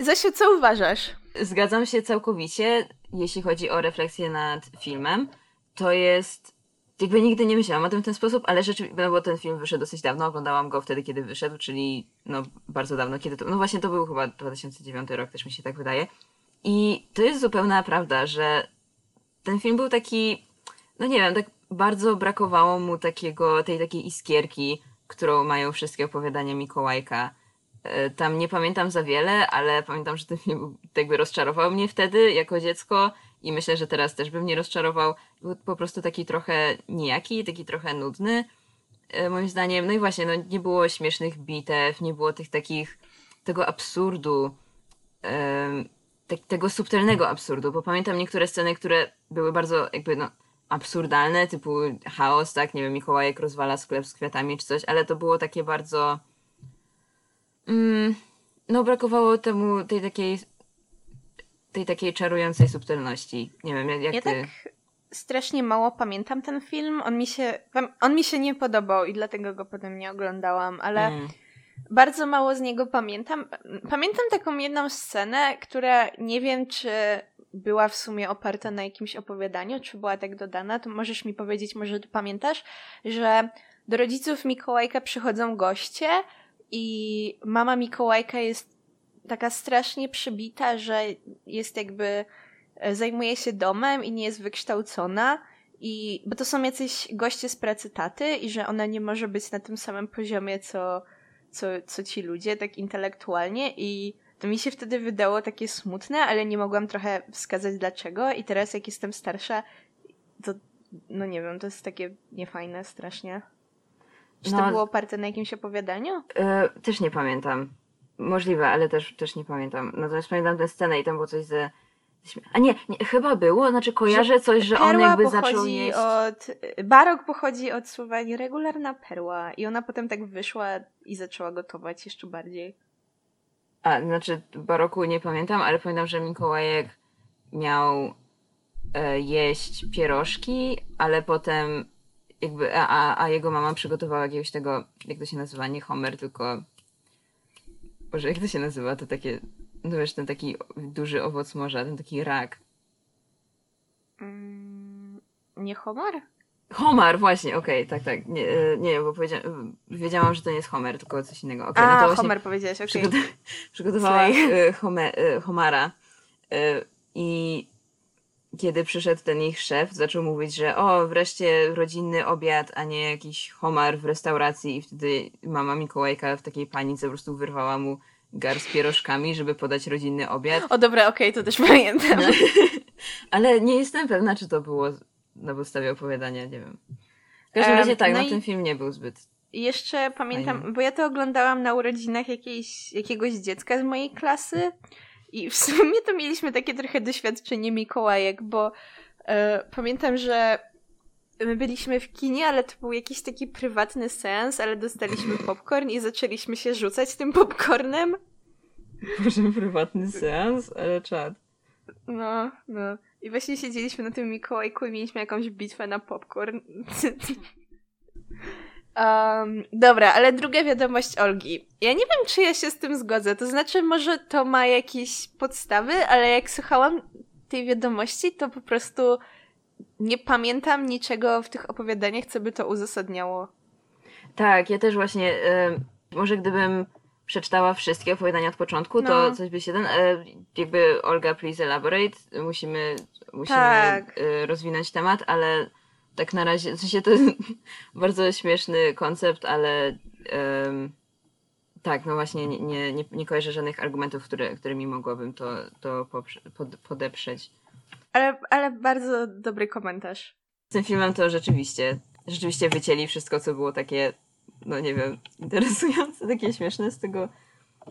Zasiu, co uważasz? Zgadzam się całkowicie, jeśli chodzi o refleksję nad filmem. To jest jakby nigdy nie myślałam o tym w ten sposób, ale rzeczywiście, no bo ten film wyszedł dosyć dawno, oglądałam go wtedy, kiedy wyszedł, czyli no bardzo dawno, kiedy to, no właśnie to był chyba 2009 rok, też mi się tak wydaje. I to jest zupełna prawda, że ten film był taki, no nie wiem, tak bardzo brakowało mu takiego, tej takiej iskierki, którą mają wszystkie opowiadania Mikołajka. E, tam nie pamiętam za wiele, ale pamiętam, że ten film jakby rozczarował mnie wtedy jako dziecko i myślę, że teraz też by mnie rozczarował. Był po prostu taki trochę nijaki, taki trochę nudny, e, moim zdaniem. No i właśnie, no nie było śmiesznych bitew, nie było tych takich, tego absurdu te, tego subtelnego absurdu, bo pamiętam niektóre sceny, które były bardzo jakby no absurdalne, typu chaos, tak, nie wiem, Mikołajek rozwala sklep z kwiatami czy coś, ale to było takie bardzo mm, no brakowało temu tej takiej tej takiej czarującej subtelności. Nie wiem, jak, ja ty... tak strasznie mało pamiętam ten film. On mi się on mi się nie podobał i dlatego go potem nie oglądałam, ale mm bardzo mało z niego pamiętam. Pamiętam taką jedną scenę, która nie wiem, czy była w sumie oparta na jakimś opowiadaniu, czy była tak dodana, to możesz mi powiedzieć, może ty pamiętasz, że do rodziców Mikołajka przychodzą goście i mama Mikołajka jest taka strasznie przybita, że jest jakby e, zajmuje się domem i nie jest wykształcona i bo to są jacyś goście z pracy taty i że ona nie może być na tym samym poziomie, co, co, co ci ludzie, tak intelektualnie i to mi się wtedy wydało takie smutne, ale nie mogłam trochę wskazać dlaczego i teraz jak jestem starsza, to no nie wiem, to jest takie niefajne strasznie. Czy No, to było oparte na jakimś opowiadaniu? E, też nie pamiętam. Możliwe, ale też, też nie pamiętam. Natomiast pamiętam tę scenę i tam było coś ze... A nie, nie chyba było, znaczy kojarzę coś, że on jakby zaczął jeść... od... Barok pochodzi od słowa nieregularna perła i ona potem tak wyszła i zaczęła gotować jeszcze bardziej. A, znaczy baroku nie pamiętam, ale pamiętam, że Mikołajek miał e, jeść pierożki, ale potem jakby, a, a jego mama przygotowała jakiegoś tego, jak to się nazywa, nie Homer, tylko Boże, jak to się nazywa? To takie, no wiesz, ten taki duży owoc morza, ten taki rak. Mm, nie homar? Homar, właśnie, okej, tak, tak. Nie, e, nie bo powiedzia- wiedziałam, że to nie jest Homer, tylko coś innego. A, no to właśnie Homer powiedziałeś, okej. przygotow- przygotowała Slay. e, Home- e, Homara i kiedy przyszedł ten ich szef, zaczął mówić, że o, wreszcie rodzinny obiad, a nie jakiś homar w restauracji i wtedy mama Mikołajka w takiej panice po prostu wyrwała mu gar z pierożkami, żeby podać rodzinny obiad. O dobra, okej, to też pamiętam. Ale nie jestem pewna, czy to było na podstawie opowiadania, nie wiem. W każdym razie tak, no no ten film nie był zbyt... Jeszcze pamiętam, Fajnie. bo ja to oglądałam na urodzinach jakiejś, jakiegoś dziecka z mojej klasy i w sumie to mieliśmy takie trochę doświadczenie Mikołajek, bo e, pamiętam, że my byliśmy w kinie, ale to był jakiś taki prywatny seans, ale dostaliśmy popcorn i zaczęliśmy się rzucać tym popcornem. Może prywatny seans, ale czad. No, no. I właśnie siedzieliśmy na tym Mikołajku i mieliśmy jakąś bitwę na popcorn. Um, dobra, ale druga wiadomość Olgi. Ja nie wiem, czy ja się z tym zgodzę. To znaczy, może to ma jakieś podstawy, ale jak słuchałam tej wiadomości, to po prostu nie pamiętam niczego w tych opowiadaniach, co by to uzasadniało. Tak, ja też właśnie, e, może gdybym przeczytała wszystkie opowiadania od początku, to No. coś by się ten, e, jakby Olga, please elaborate, musimy, musimy Tak. e, rozwinąć temat, ale tak na razie, w sensie to jest bardzo śmieszny koncept, ale tak, no właśnie nie, nie, nie, kojarzę żadnych argumentów, które, którymi mogłabym to, to podeprzeć. Ale, ale bardzo dobry komentarz. Z tym filmem to rzeczywiście, rzeczywiście wycięli wszystko, co było takie, no nie wiem, interesujące, takie śmieszne z tego,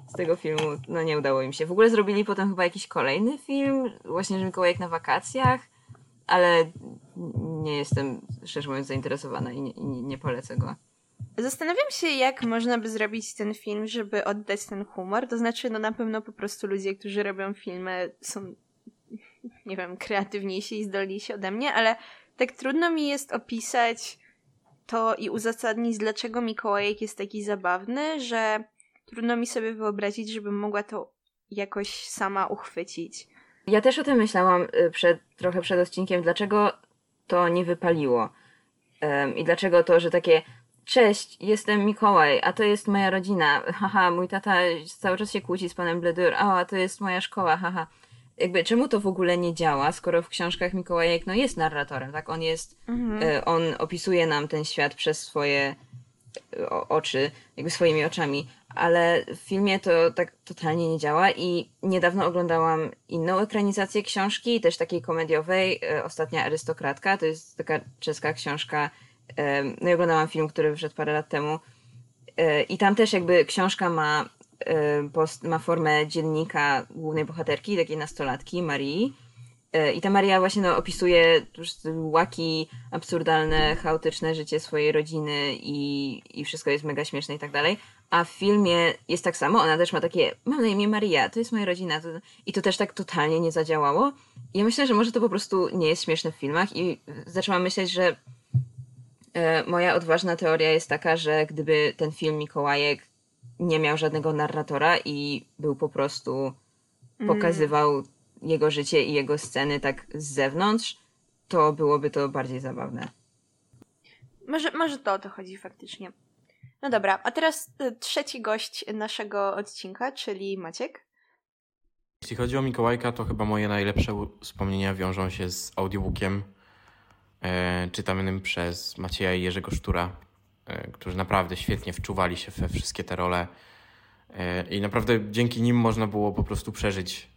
z tego filmu. No nie udało im się. W ogóle zrobili potem chyba jakiś kolejny film, właśnie, że Mikołajek na wakacjach, ale nie jestem, szczerze mówiąc, zainteresowana i nie, i nie, nie polecę go. Zastanawiam się, jak można by zrobić ten film, żeby oddać ten humor. To znaczy, no na pewno po prostu ludzie, którzy robią filmy, są, nie wiem, kreatywniejsi i zdolniejsi ode mnie, ale tak trudno mi jest opisać to i uzasadnić, dlaczego Mikołajek jest taki zabawny, że trudno mi sobie wyobrazić, żebym mogła to jakoś sama uchwycić. Ja też o tym myślałam y, przed, trochę przed odcinkiem, dlaczego to nie wypaliło. Em, I dlaczego to, że takie cześć, jestem Mikołaj, a to jest moja rodzina, haha, mój tata cały czas się kłóci z panem Bledur, a to jest moja szkoła, haha. Jakby czemu to w ogóle nie działa, skoro w książkach Mikołajek no jest narratorem, tak? On jest, Mhm. e, on opisuje nam ten świat przez swoje e, o- oczy, jakby swoimi oczami, ale w filmie to tak totalnie nie działa i niedawno oglądałam inną ekranizację książki, też takiej komediowej, e, Ostatnia arystokratka, to jest taka czeska książka, no i oglądałam film, który wyszedł parę lat temu i tam też jakby książka ma, post, ma formę dziennika głównej bohaterki, takiej nastolatki, Marii, E, I ta Maria właśnie no, opisuje łaki, absurdalne, chaotyczne życie swojej rodziny i, i wszystko jest mega śmieszne i tak dalej. A w filmie jest tak samo, ona też ma takie, mam na imię Maria, to jest moja rodzina. To... I to też tak totalnie nie zadziałało. Ja myślę, że może to po prostu nie jest śmieszne w filmach i zaczęłam myśleć, że e, moja odważna teoria jest taka, że gdyby ten film Mikołajek nie miał żadnego narratora i był po prostu pokazywał jego życie i jego sceny tak z zewnątrz, to byłoby to bardziej zabawne. Może, może to o to chodzi faktycznie. No dobra, a teraz y, trzeci gość naszego odcinka, czyli Maciek. Jeśli chodzi o Mikołajka, to chyba moje najlepsze wspomnienia wiążą się z audiobookiem. e, czytanym przez Macieja i Jerzego Sztura, którzy naprawdę świetnie wczuwali się we wszystkie te role. E, I naprawdę dzięki nim można było po prostu przeżyć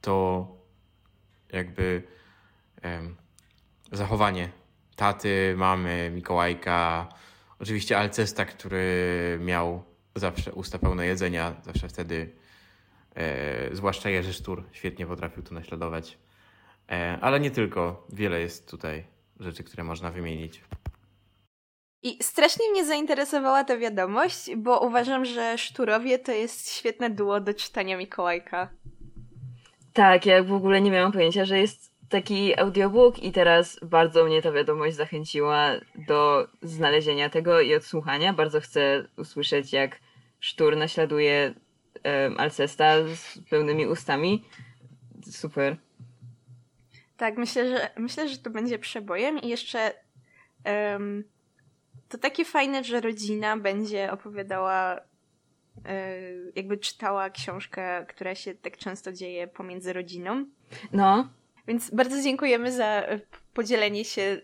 to jakby zachowanie taty, mamy, Mikołajka, oczywiście Alcesta, który miał zawsze usta pełne jedzenia, zawsze wtedy, e, zwłaszcza Jerzy Sztur, świetnie potrafił to naśladować. E, ale nie tylko, wiele jest tutaj rzeczy, które można wymienić. I strasznie mnie zainteresowała ta wiadomość, bo uważam, że Szturowie to jest świetne duo do czytania Mikołajka. Tak, ja w ogóle nie miałam pojęcia, że jest taki audiobook i teraz bardzo mnie ta wiadomość zachęciła do znalezienia tego i odsłuchania. Bardzo chcę usłyszeć, jak Sztur naśladuje um, Alcesta z pełnymi ustami. Super. Tak, myślę, że myślę, że to będzie przebojem i jeszcze um, to takie fajne, że rodzina będzie opowiadała e, jakby czytała książkę, która się tak często dzieje pomiędzy rodziną. No. Więc bardzo dziękujemy za e, podzielenie się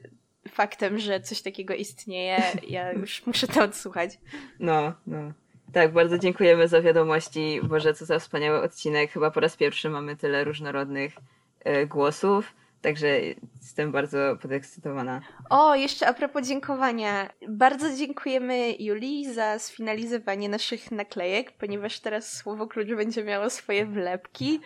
faktem, że coś takiego istnieje. Ja już muszę to odsłuchać. No, no. Tak, bardzo dziękujemy za wiadomości. Boże, co za wspaniały odcinek. Chyba po raz pierwszy mamy tyle różnorodnych e, głosów. Także jestem bardzo podekscytowana. O, jeszcze a propos dziękowania. Bardzo dziękujemy Julii za sfinalizowanie naszych naklejek, ponieważ teraz słowo klucz będzie miało swoje wlepki.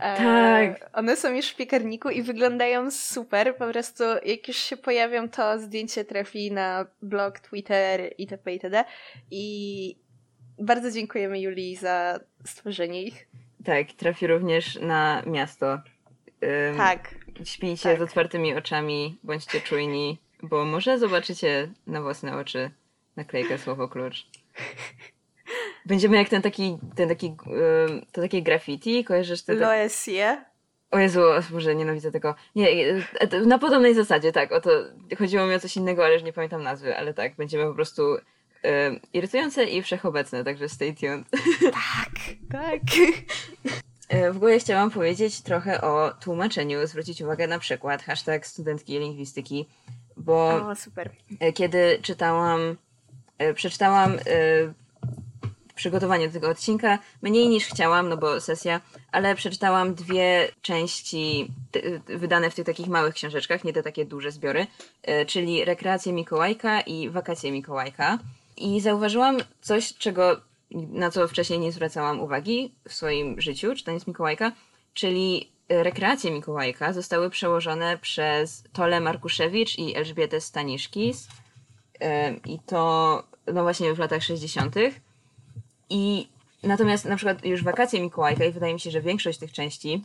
E, tak. one są już w piekarniku i wyglądają super. Po prostu jak już się pojawią, to zdjęcie trafi na blog, Twitter itp. itd. I bardzo dziękujemy Julii za stworzenie ich. Tak, trafi również na miasto. Um, tak. Śpijcie tak. z otwartymi oczami, bądźcie czujni, bo może zobaczycie na własne oczy naklejkę słowo klucz. Będziemy jak ten taki, ten taki, to takie graffiti, kojarzysz? Te, Loesie? O Jezu, może nienawidzę tego. Nie, e, na podobnej zasadzie, tak, o to chodziło mi o coś innego, ale już nie pamiętam nazwy, ale tak, będziemy po prostu irytujące i wszechobecne, także stay tuned. Tak, tak. E, w ogóle chciałam powiedzieć trochę o tłumaczeniu, zwrócić uwagę na przykład hashtag studentki lingwistyki, bo o, super. E, kiedy czytałam, przeczytałam przygotowanie do tego odcinka. Mniej niż chciałam, no bo sesja, ale przeczytałam dwie części wydane w tych takich małych książeczkach, nie te takie duże zbiory, e, czyli Rekreacje Mikołajka i Wakacje Mikołajka. I zauważyłam coś, czego, na co wcześniej nie zwracałam uwagi w swoim życiu, czytając Mikołajka, czyli e, Rekreacje Mikołajka zostały przełożone przez Tole Markuszewicz i Elżbietę Staniszkis. I to no właśnie w latach 60. I natomiast na przykład już wakacje Mikołajka i wydaje mi się, że większość tych części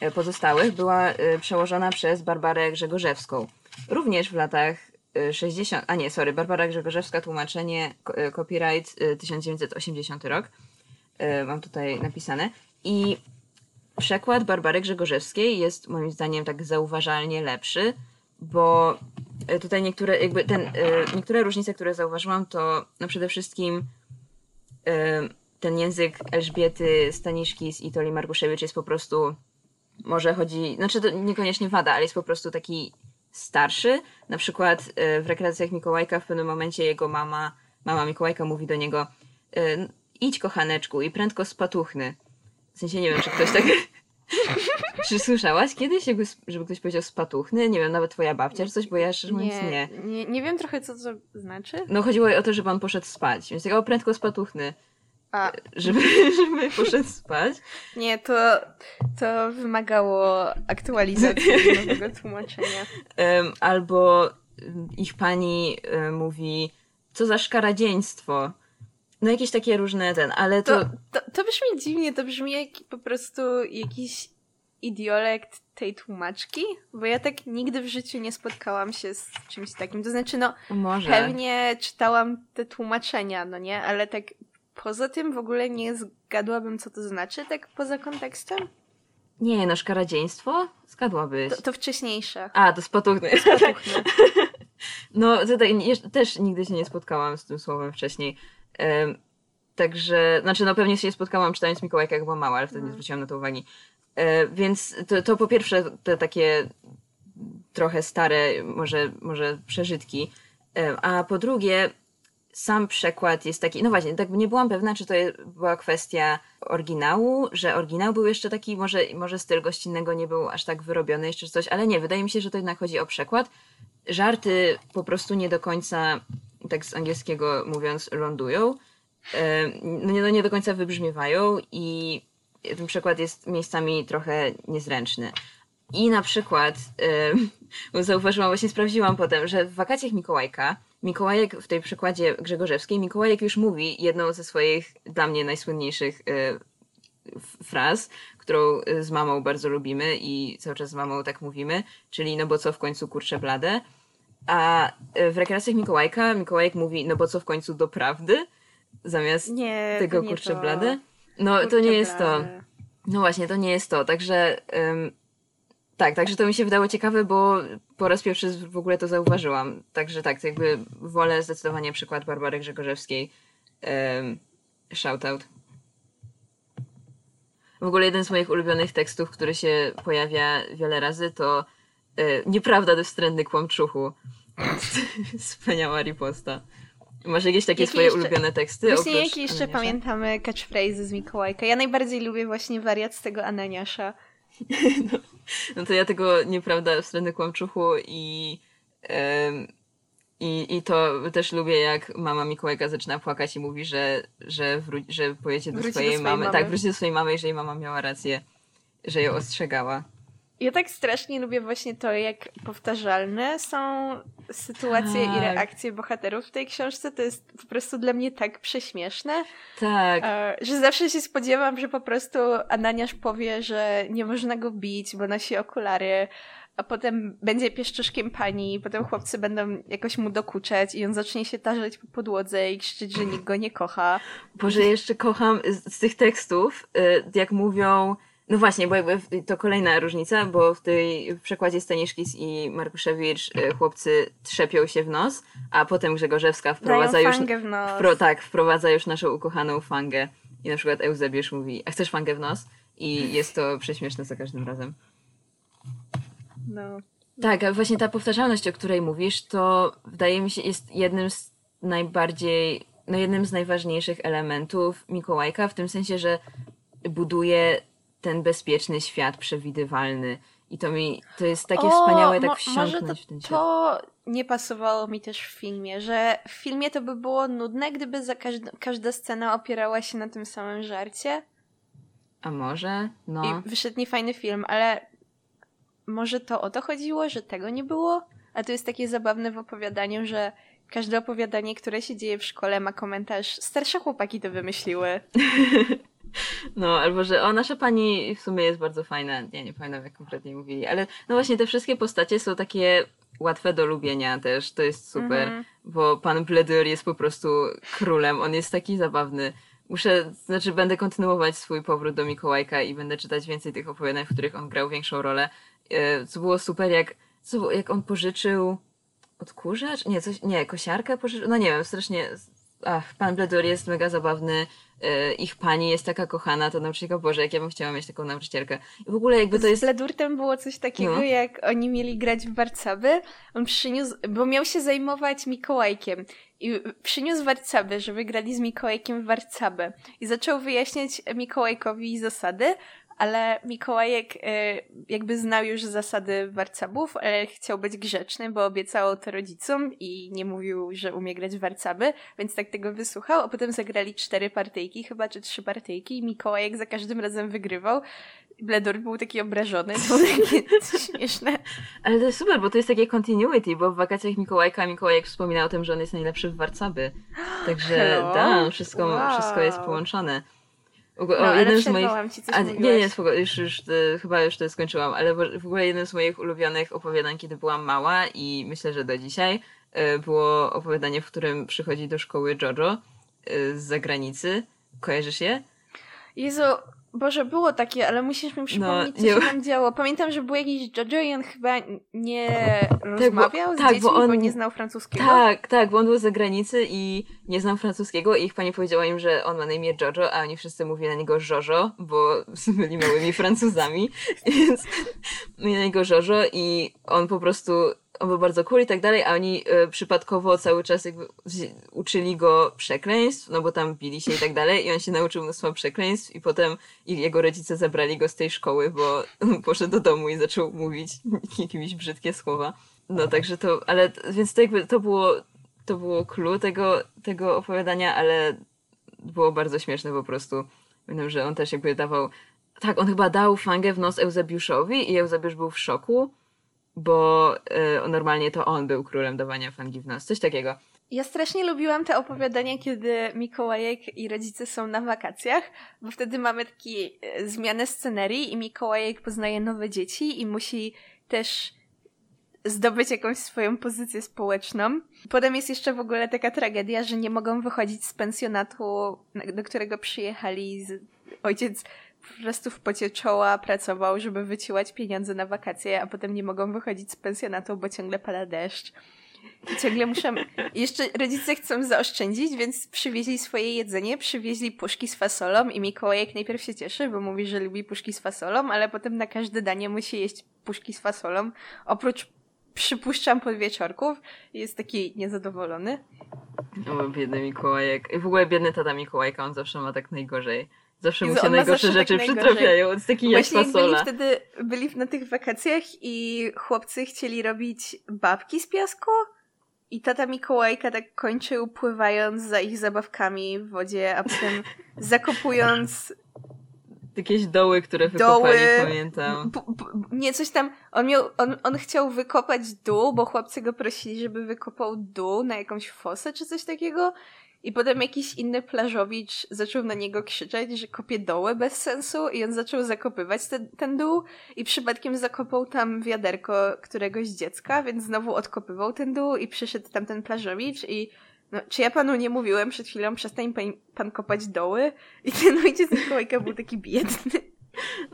e, pozostałych była e, przełożona przez Barbarę Grzegorzewską. Również w latach 60, e, a nie, sorry, Barbara Grzegorzewska, tłumaczenie, copyright 1980 rok. Mam tutaj napisane. I przekład Barbary Grzegorzewskiej jest moim zdaniem tak zauważalnie lepszy, bo tutaj niektóre, jakby ten, niektóre różnice, które zauważyłam, to no przede wszystkim ten język Elżbiety Staniszkis i Toli Markuszewicz jest po prostu, może chodzi, znaczy to niekoniecznie wada, ale jest po prostu taki starszy. Na przykład e, w rekreacjach Mikołajka w pewnym momencie jego mama, mama Mikołajka mówi do niego e, idź kochaneczku i prędko spatuchny. W sensie nie wiem, czy ktoś tak... Czy słyszałaś kiedyś, jakby, żeby ktoś powiedział spatuchny? Nie wiem, nawet twoja babcia czy coś, bo ja szczerze mówiąc nie. Nie, wiem trochę, co to znaczy. No chodziło o to, żeby on poszedł spać, więc tego prędko spatuchny. A. Żeby, żeby poszedł spać. Nie, to, to wymagało aktualizacji nowego tłumaczenia. Um, albo ich pani um, mówi, co za szkaradziejstwo. No jakieś takie różne ten, ale to... To, to, to brzmi dziwnie, to brzmi jak po prostu jakiś idiolekt tej tłumaczki, bo ja tak nigdy w życiu nie spotkałam się z czymś takim. To znaczy, no, Może. pewnie czytałam te tłumaczenia, no nie, ale tak poza tym w ogóle nie zgadłabym, co to znaczy, tak poza kontekstem. Nie, no szkaradziejstwo? Zgadłabyś. To, to wcześniejsze. A, to spatuchny. Spatuchny. no, tutaj też nigdy się nie spotkałam z tym słowem wcześniej. Um, także, znaczy, no pewnie się spotkałam czytając Mikołajka, jak była mała, ale wtedy nie mhm. zwróciłam na to uwagi. E, więc to, to po pierwsze te takie trochę stare, może, może przeżytki. E, a po drugie, sam przekład jest taki, no właśnie, tak nie byłam pewna, czy to była kwestia oryginału, że oryginał był jeszcze taki, może, może styl gościnnego nie był aż tak wyrobiony jeszcze coś, ale nie, wydaje mi się, że to jednak chodzi o przekład. Żarty po prostu nie do końca, tak z angielskiego mówiąc, lądują. No nie, no nie do końca wybrzmiewają i ten przekład jest miejscami trochę niezręczny. I na przykład, bo zauważyłam, właśnie sprawdziłam potem, że w wakacjach Mikołajka Mikołajek w tej przykładzie Grzegorzewskiej, Mikołajek już mówi jedną ze swoich dla mnie najsłynniejszych y, fraz, którą z mamą bardzo lubimy i cały czas z mamą tak mówimy, czyli no bo co w końcu kurczę blade. A y, w rekreacjach Mikołajka Mikołajek mówi no bo co w końcu do prawdy zamiast nie, tego kurczę blade. No kurcze to nie jest to. No właśnie, to nie jest to. Także tak, także to mi się wydało ciekawe, bo po raz pierwszy w ogóle to zauważyłam. Także tak, to jakby wolę zdecydowanie przykład Barbary Grzegorzewskiej. Um, shoutout. W ogóle jeden z moich ulubionych tekstów, który się pojawia wiele razy, to e, Nieprawda, to wstrętny kłamczuchu. Wspaniała riposta. Masz jakieś takie jakie swoje jeszcze, ulubione teksty? Właśnie jakie jeszcze Ananiasza? pamiętamy catchphrases z Mikołajka? Ja najbardziej lubię właśnie wariat z tego Ananiasza. no, no to ja tego nieprawda wstrętny kłamczuchu i, i, i to też lubię, jak mama Mikołajka zaczyna płakać i mówi, że, że, wró- że pojedzie do swojej, do swojej mamy. mamy. Tak, wróci do swojej mamy, że jej mama miała rację, że ją ostrzegała. Ja tak strasznie lubię właśnie to, jak powtarzalne są sytuacje tak. i reakcje bohaterów w tej książce. To jest po prostu dla mnie tak prześmieszne. Tak. E, że zawsze się spodziewam, że po prostu Ananiasz powie, że nie można go bić, bo nosi okulary, a potem będzie pieszczoszkiem pani, potem chłopcy będą jakoś mu dokuczać i on zacznie się tarzać po podłodze i krzyczeć, że nikt go nie kocha. Boże, jeszcze kocham z, z tych tekstów, y, jak mówią no właśnie, bo jakby to kolejna różnica, bo w tej w przekładzie Staniszkis i Markuszewicz e, chłopcy trzepią się w nos, a potem Grzegorzewska wprowadza już. w nos. Wpro, tak, wprowadza już naszą ukochaną fangę. I na przykład Eusebiusz mówi, a chcesz fangę w nos? I jest to prześmieszne za każdym razem. No. Tak, a właśnie ta powtarzalność, o której mówisz, to wydaje mi się jest jednym z najbardziej, no jednym z najważniejszych elementów Mikołajka, w tym sensie, że buduje ten bezpieczny świat przewidywalny. I to mi, to jest takie o, wspaniałe tak wsiąknąć w ten świat. To nie pasowało mi też w filmie, że w filmie to by było nudne, gdyby za każda, każda scena opierała się na tym samym żarcie. A może? No. I wyszedł niefajny film, ale może to o to chodziło, że tego nie było? A to jest takie zabawne w opowiadaniu, że każde opowiadanie, które się dzieje w szkole ma komentarz starsze chłopaki to wymyśliły. No, albo że o, nasza pani w sumie jest bardzo fajna. Ja nie pamiętam, jak konkretnie mówili, ale no właśnie te wszystkie postacie są takie łatwe do lubienia też. To jest super, mm -hmm. bo pan Bledur jest po prostu królem. On jest taki zabawny. Muszę, znaczy będę kontynuować swój powrót do Mikołajka i będę czytać więcej tych opowiadań, w których on grał większą rolę. E, co było super, jak, co, jak on pożyczył odkurzacz? Nie, coś, nie, kosiarkę pożyczył? No nie wiem, strasznie, ach, pan Bledur jest mega zabawny E, ich pani jest taka kochana, to nauczycielka, Boże, jak ja bym chciała mieć taką nauczycielkę. I w ogóle jakby to jest... Z Bledurtem było coś takiego, no. jak oni mieli grać w warcaby, on przyniósł, bo miał się zajmować Mikołajkiem i przyniósł warcaby, żeby grali z Mikołajkiem w warcaby i zaczął wyjaśniać Mikołajkowi zasady, ale Mikołajek y, jakby znał już zasady warcabów, ale chciał być grzeczny, bo obiecał to rodzicom i nie mówił, że umie grać w warcaby, więc tak tego wysłuchał, a potem zagrali cztery partyjki, chyba czy trzy partyjki i Mikołajek za każdym razem wygrywał. Bledor był taki obrażony, to takie śmieszne. Ale to jest super, bo to jest takie continuity, bo w wakacjach Mikołajka Mikołajek wspomina o tym, że on jest najlepszy w warcaby. Także da, wszystko, wow. wszystko jest połączone. O, no, jeden z moich. Ci coś a, nie, nie, spoko, już, już y, chyba już to skończyłam, ale w ogóle jeden z moich ulubionych opowiadań, kiedy byłam mała i myślę, że do dzisiaj, y, było opowiadanie, w którym przychodzi do szkoły Jojo y, z zagranicy. Kojarzysz je? Jezu, Boże, było takie, ale musisz mi przypomnieć, No, co nie- się tam działo. Pamiętam, że był jakiś Jojo i on chyba nie rozmawiał z tak, dziećmi, bo bo, on- nie znał francuskiego. Tak, tak, bo on był z zagranicy i nie znam francuskiego i ich pani powiedziała im, że on ma na imię Jojo, a oni wszyscy mówili na niego Jojo, bo byli małymi Francuzami, więc mówili na niego Jojo i on po prostu, on był bardzo cool i tak dalej, a oni e, przypadkowo cały czas jakby uczyli go przekleństw, no bo tam bili się i tak dalej i on się nauczył mnóstwo przekleństw i potem ich, jego rodzice zabrali go z tej szkoły, bo poszedł do domu i zaczął mówić jakieś brzydkie słowa. No także to, ale więc to jakby to było, to było clue tego, tego opowiadania, ale było bardzo śmieszne po prostu. Pamiętam, że on też jakby dawał, tak, on chyba dał fangę w nos Eusebiuszowi i Eusebiusz był w szoku, bo e, normalnie to on był królem dawania fangi w nos, coś takiego. Ja strasznie lubiłam te opowiadania, kiedy Mikołajek i rodzice są na wakacjach, bo wtedy mamy taki e, zmianę scenerii i Mikołajek poznaje nowe dzieci i musi też zdobyć jakąś swoją pozycję społeczną. Potem jest jeszcze w ogóle taka tragedia, że nie mogą wychodzić z pensjonatu, na- do którego przyjechali. Z... Ojciec po prostu w pocie czoła pracował, żeby wyciłać pieniądze na wakacje, a potem nie mogą wychodzić z pensjonatu, bo ciągle pada deszcz. I ciągle muszą. i Jeszcze rodzice chcą zaoszczędzić, więc przywieźli swoje jedzenie, przywieźli puszki z fasolą i Mikołajek najpierw się cieszy, bo mówi, że lubi puszki z fasolą, ale potem na każde danie musi jeść puszki z fasolą. Oprócz, przypuszczam, podwieczorków. Jest taki niezadowolony. O, biedny Mikołajek. I w ogóle biedny tata Mikołajka, on zawsze ma tak najgorzej. Zawsze mu się najgorsze tak rzeczy najgorzej. przytrafiają. On jest taki jak byli wtedy byli na tych wakacjach i chłopcy chcieli robić babki z piasku i tata Mikołajka tak kończył pływając za ich zabawkami w wodzie, a potem zakopując Jakieś doły, które Doły. wykopali, pamiętam. p- p- nie coś tam, on miał, on, on chciał wykopać dół, bo chłopcy go prosili, żeby wykopał dół na jakąś fosę czy coś takiego i potem jakiś inny plażowicz zaczął na niego krzyczeć, że kopie doły bez sensu i on zaczął zakopywać ten, ten dół i przypadkiem zakopał tam wiaderko któregoś dziecka, więc znowu odkopywał ten dół i przyszedł tam ten plażowicz i no, czy ja panu nie mówiłem przed chwilą, przestań pan, pan kopać doły? I ten ojciec Mikołajka był taki biedny.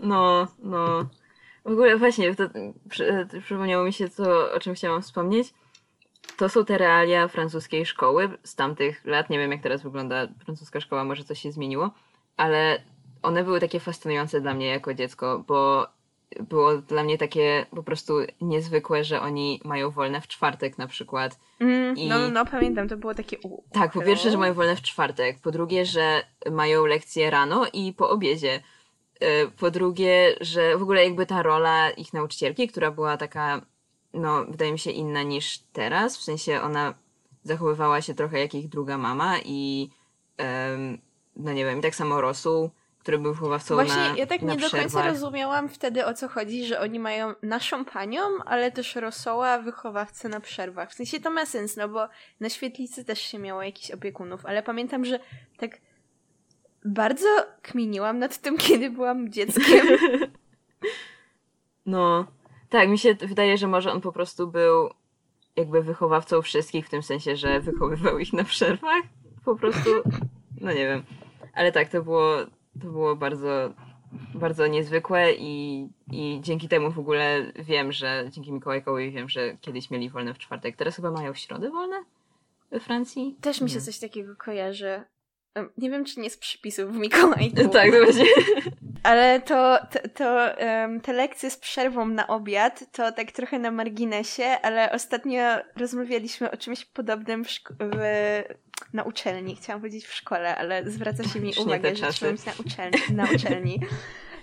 No, no. W ogóle właśnie, to, przy, przypomniało mi się to, o czym chciałam wspomnieć. To są te realia francuskiej szkoły z tamtych lat. Nie wiem, jak teraz wygląda francuska szkoła, może coś się zmieniło, ale one były takie fascynujące dla mnie jako dziecko, bo było dla mnie takie po prostu niezwykłe, że oni mają wolne w czwartek na przykład. Mm, I- No, no, pamiętam, to było takie... U, Tak, po pierwsze, że mają wolne w czwartek. Po drugie, że mają lekcje rano i po obiedzie. E, Po drugie, że w ogóle jakby ta rola ich nauczycielki, która była taka, no, wydaje mi się inna niż teraz. W sensie ona zachowywała się trochę jak ich druga mama i em, no nie wiem, i tak samo Rosół, który był wychowawcą Właśnie, na ja tak na nie do końca przerwach. rozumiałam wtedy, o co chodzi, że oni mają naszą panią, ale też rosoła wychowawcę na przerwach. W sensie to ma sens, no bo na świetlicy też się miało jakichś opiekunów, ale pamiętam, że tak bardzo kminiłam nad tym, kiedy byłam dzieckiem. No, tak, mi się wydaje, że może on po prostu był jakby wychowawcą wszystkich, w tym sensie, że wychowywał ich na przerwach. Po prostu, no nie wiem. Ale tak, to było, to było bardzo, bardzo niezwykłe i, i dzięki temu w ogóle wiem, że dzięki Mikołajkowi wiem, że kiedyś mieli wolne w czwartek. Teraz chyba mają w środę wolne we Francji? Też mi się Nie. coś takiego kojarzy. Nie wiem, czy nie z przypisów w Mikołajku. Tak, to właśnie. Ale to, to, to em, te lekcje z przerwą na obiad, to tak trochę na marginesie, ale ostatnio rozmawialiśmy o czymś podobnym w w, na uczelni. Chciałam powiedzieć w szkole, ale zwraca się mi uwagę, że trzeba być na uczelni, na uczelni.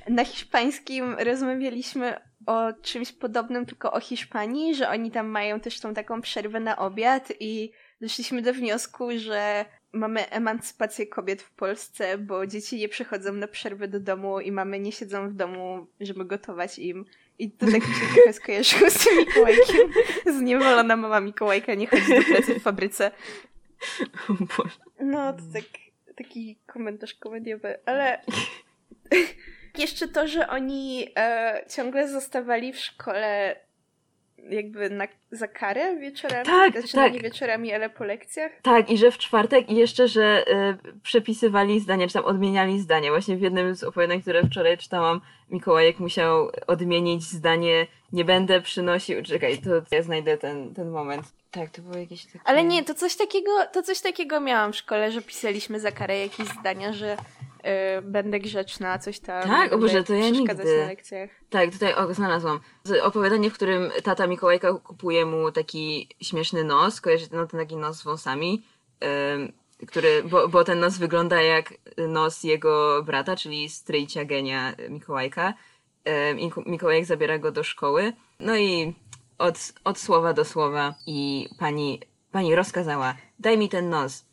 Na hiszpańskim rozmawialiśmy o czymś podobnym, tylko o Hiszpanii, że oni tam mają też tą taką przerwę na obiad i doszliśmy do wniosku, że mamy emancypację kobiet w Polsce, bo dzieci nie przychodzą na przerwę do domu i mamy nie siedzą w domu, żeby gotować im. I to tak mi się trochę skojarzyło z Mikołajkiem. Zniewolona mama Mikołajka nie chodzi do pracy w fabryce. No, to tak, taki komentarz komediowy, ale jeszcze to, że oni e, ciągle zostawali w szkole jakby na, za karę wieczorami? Tak, znaczy, tak. nie wieczorami, ale po lekcjach? Tak, i że w czwartek i jeszcze, że y, przepisywali zdania, czy tam odmieniali zdania. Właśnie w jednym z opowiadań, które wczoraj czytałam, Mikołajek musiał odmienić zdanie nie będę przynosił... Czekaj, to ja znajdę ten, ten moment. Tak, to było jakieś takie... Ale nie, to coś takiego, to coś takiego miałam w szkole, że pisaliśmy za karę jakieś zdania, że y, będę grzeczna, coś tam. Tak, o Boże, to ja nigdy. na lekcjach. Tak, tutaj o, znalazłam. Opowiadanie, w którym tata Mikołajka kupuje mu taki śmieszny nos, kojarzycie no, ten taki nos z wąsami, ym, który, bo, bo ten nos wygląda jak nos jego brata, czyli stryjcia genia Mikołajka. Ku- Mikołajek zabiera go do szkoły. No i od, od słowa do słowa i pani, pani rozkazała, daj mi ten nos.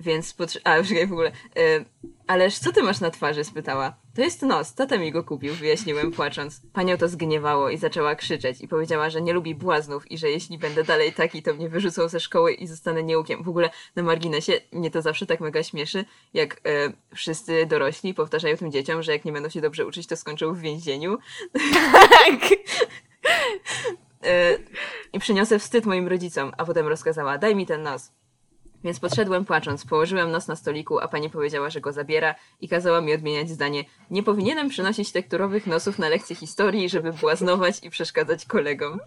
Więc potrze- A, czekaj w ogóle. Y, ależ co ty masz na twarzy? spytała. To jest nos, tata mi go kupił, wyjaśniłem płacząc. Panią to zgniewało i zaczęła krzyczeć i powiedziała, że nie lubi błaznów i że jeśli będę dalej taki, to mnie wyrzucą ze szkoły i zostanę nieukiem. W ogóle na marginesie mnie to zawsze tak mega śmieszy, jak y, wszyscy dorośli powtarzają tym dzieciom, że jak nie będą się dobrze uczyć, to skończą w więzieniu. Tak! E, I przyniosę wstyd moim rodzicom, a potem rozkazała, daj mi ten nos. Więc podszedłem płacząc, położyłem nos na stoliku, a pani powiedziała, że go zabiera i kazała mi odmieniać zdanie. Nie powinienem przynosić tekturowych nosów na lekcje historii, żeby błaznować i przeszkadzać kolegom.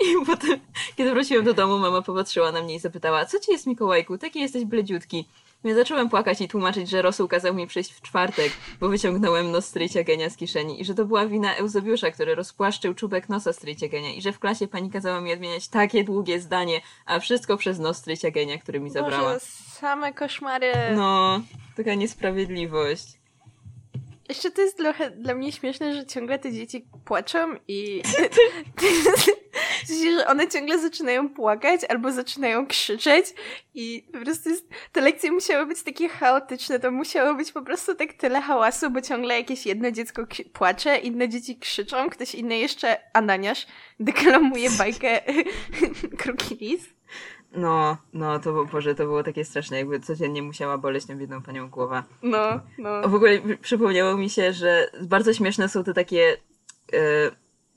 I potem, kiedy wróciłem do domu, mama popatrzyła na mnie i zapytała, co ci jest Mikołajku, taki jesteś bledziutki. Więc zacząłem płakać i tłumaczyć, że Rosół kazał mi przyjść w czwartek, bo wyciągnąłem nos stryjcia genia z kieszeni i że to była wina Eusebiusza, który rozpłaszczył czubek nosa stryjcia genia i że w klasie pani kazała mi odmieniać takie długie zdanie, a wszystko przez nos stryjcia genia, który mi zabrała. Boże, same koszmary. No, taka niesprawiedliwość. Jeszcze to jest trochę dla mnie śmieszne, że ciągle te dzieci płaczą i że one ciągle zaczynają płakać albo zaczynają krzyczeć i po prostu jest, te lekcje musiały być takie chaotyczne, to musiało być po prostu tak tyle hałasu, bo ciągle jakieś jedno dziecko płacze, inne dzieci krzyczą, ktoś inny jeszcze, Ananiasz, deklamuje bajkę Kruki Lis. No, no, to było, Boże, to było takie straszne, jakby codziennie musiała boleć tą biedną panią głowa. No, no. W ogóle przy- przypomniało mi się, że bardzo śmieszne są te takie e,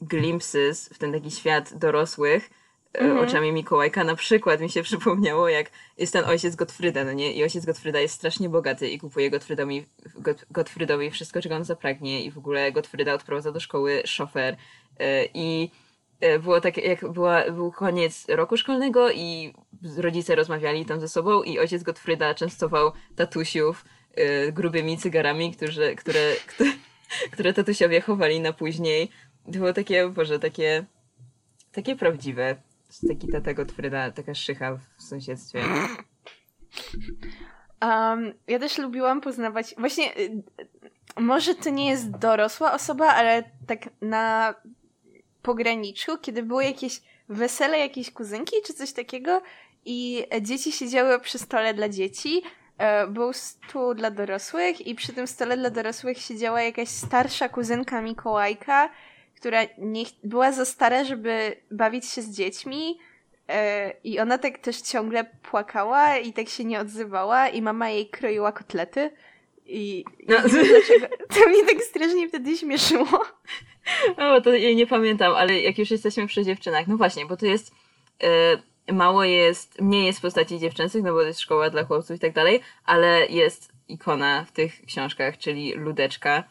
glimpses w ten taki świat dorosłych e, Mhm. oczami Mikołajka. Na przykład mi się przypomniało, jak jest ten ojciec Gottfrieda, no nie? I ojciec Gottfrieda jest strasznie bogaty i kupuje Gottfriedowi, Got, Gottfriedowi wszystko, czego on zapragnie i w ogóle Gottfrieda odprowadza do szkoły szofer e, i e, było tak, jak była, był koniec roku szkolnego i rodzice rozmawiali tam ze sobą i ojciec Gottfrieda częstował tatusiów grubymi cygarami, którzy, które, które, które tatusiowie chowali na później. To było takie, Boże, takie, takie prawdziwe. Taki tata Gottfrieda, taka szycha w sąsiedztwie. Um, ja też lubiłam poznawać. Właśnie, y, może to nie jest dorosła osoba, ale tak na pograniczu, kiedy było jakieś wesele jakiejś kuzynki czy coś takiego i dzieci siedziały przy stole dla dzieci. e, Był stół dla dorosłych i przy tym stole dla dorosłych siedziała jakaś starsza kuzynka Mikołajka, która nie, była za stara, żeby bawić się z dziećmi. E, I ona tak też ciągle płakała i tak się nie odzywała i mama jej kroiła kotlety. I, No. i dlaczego. To mnie tak strasznie wtedy śmieszyło. O, to jej nie pamiętam, ale jak już jesteśmy przy dziewczynach, no właśnie, bo to jest e, mało jest, mniej jest postaci dziewczęcych, no bo to jest szkoła dla chłopców i tak dalej, ale jest ikona w tych książkach, czyli Ludeczka,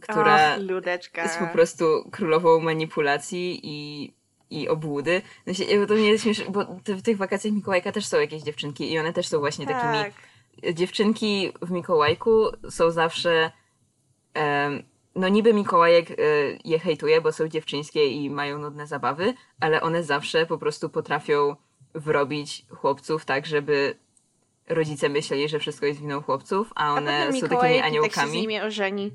która Och, ludeczka. jest po prostu królową manipulacji i, i obłudy. No się, to mnie jest śmieszne, bo w tych wakacjach Mikołajka też są jakieś dziewczynki i one też są właśnie takimi tak. dziewczynki w Mikołajku są zawsze. em, no niby Mikołajek e, je hejtuje, bo są dziewczyńskie i mają nudne zabawy, ale one zawsze po prostu potrafią wrobić chłopców tak, żeby rodzice myśleli, że wszystko jest winą chłopców, a A one potem są takimi i tak się z aniołkami. nimi ożeni.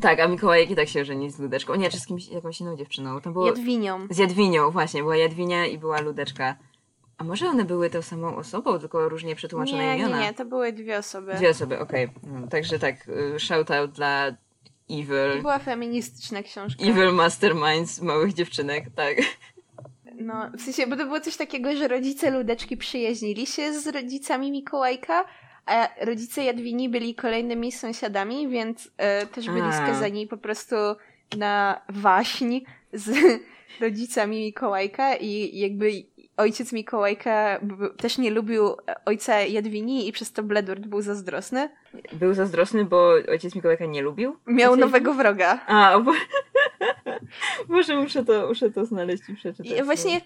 Tak, a Mikołajek i tak się żeni z Ludeczką. Nie, czy z kimś, jakąś inną dziewczyną. To było Jadwinią. z Jadwinią, właśnie. Była Jadwinia i była Ludeczka. A może one były tą samą osobą, tylko różnie przetłumaczone Nie, nie, imiona? nie, to były dwie osoby. Dwie osoby, okej. No, Także tak, y, shoutout dla To evil, była feministyczna książka. evil masterminds małych dziewczynek, tak. No, w sensie, bo to było coś takiego, że rodzice Ludeczki przyjaźnili się z rodzicami Mikołajka, a rodzice Jadwini byli kolejnymi sąsiadami, więc e, też byli A. skazani po prostu na waśń z rodzicami Mikołajka i jakby ojciec Mikołajka też nie lubił ojca Jadwini i przez to Bledurt był zazdrosny. Był zazdrosny, bo ojciec Mikołajka nie lubił? Miał nowego wroga. A, bo... Może muszę to, muszę to znaleźć i przeczytać. I właśnie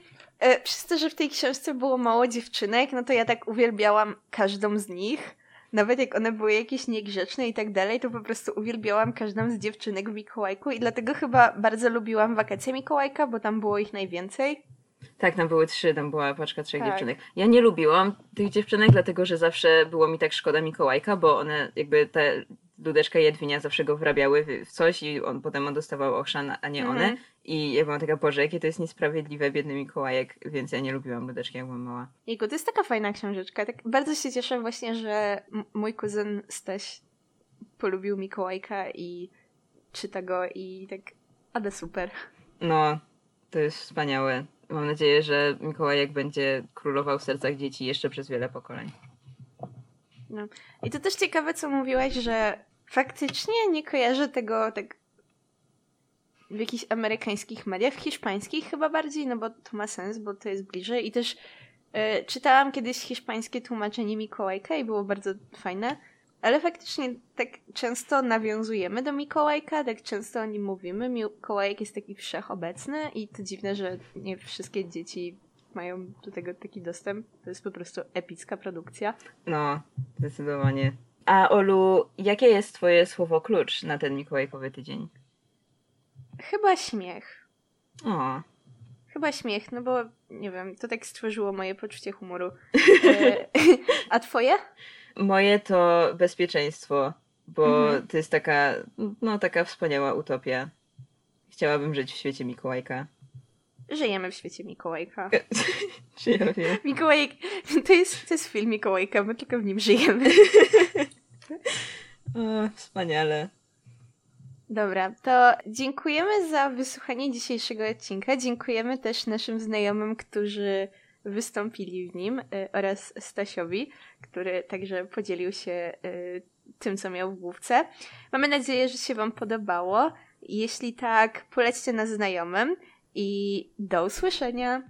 przez to, że w tej książce było mało dziewczynek, no to ja tak uwielbiałam każdą z nich nawet jak one były jakieś niegrzeczne i tak dalej, to po prostu uwielbiałam każdą z dziewczynek w Mikołajku i dlatego chyba bardzo lubiłam wakacje Mikołajka, bo tam było ich najwięcej. Tak, tam były trzy, tam była paczka trzech tak. dziewczynek. Ja nie lubiłam tych dziewczynek, dlatego że zawsze było mi tak szkoda Mikołajka, bo one jakby te Dudeczka i Jedwinia zawsze go wrabiały w coś i on potem on dostawał ochrzan, a nie one. Mm. I ja byłam taka, Boże, jakie to jest niesprawiedliwe, biedny Mikołajek, więc ja nie lubiłam Dudeczki, jak byłam mała. Jego, to jest taka fajna książeczka. Tak bardzo się cieszę właśnie, że mój kuzyn Staś polubił Mikołajka i czyta go i tak, ale super. No, to jest wspaniałe. Mam nadzieję, że Mikołajek będzie królował w sercach dzieci jeszcze przez wiele pokoleń. No. I to też ciekawe, co mówiłaś, że faktycznie nie kojarzę tego tak w jakichś amerykańskich mediach, hiszpańskich chyba bardziej, no bo to ma sens, bo to jest bliżej. I też y, czytałam kiedyś hiszpańskie tłumaczenie Mikołajka i było bardzo fajne. Ale faktycznie tak często nawiązujemy do Mikołajka, tak często o nim mówimy. Mikołajek jest taki wszechobecny i to dziwne, że nie wszystkie dzieci mają do tego taki dostęp. To jest po prostu epicka produkcja. No, zdecydowanie. A Olu, jakie jest twoje słowo klucz na ten mikołajkowy tydzień? Chyba śmiech. O. Chyba śmiech, no bo nie wiem, to tak stworzyło moje poczucie humoru. E, a twoje? Moje to bezpieczeństwo, bo mhm. to jest taka, no taka wspaniała utopia. Chciałabym żyć w świecie Mikołajka. Żyjemy w świecie Mikołajka. Żyjemy. Mikołajek, to jest, to jest film Mikołajka, my tylko w nim żyjemy. o, wspaniale. Dobra, to dziękujemy za wysłuchanie dzisiejszego odcinka. Dziękujemy też naszym znajomym, którzy wystąpili w nim y, oraz Stasiowi, który także podzielił się y, tym, co miał w główce. Mamy nadzieję, że się Wam podobało. Jeśli tak, polećcie nas znajomym i do usłyszenia.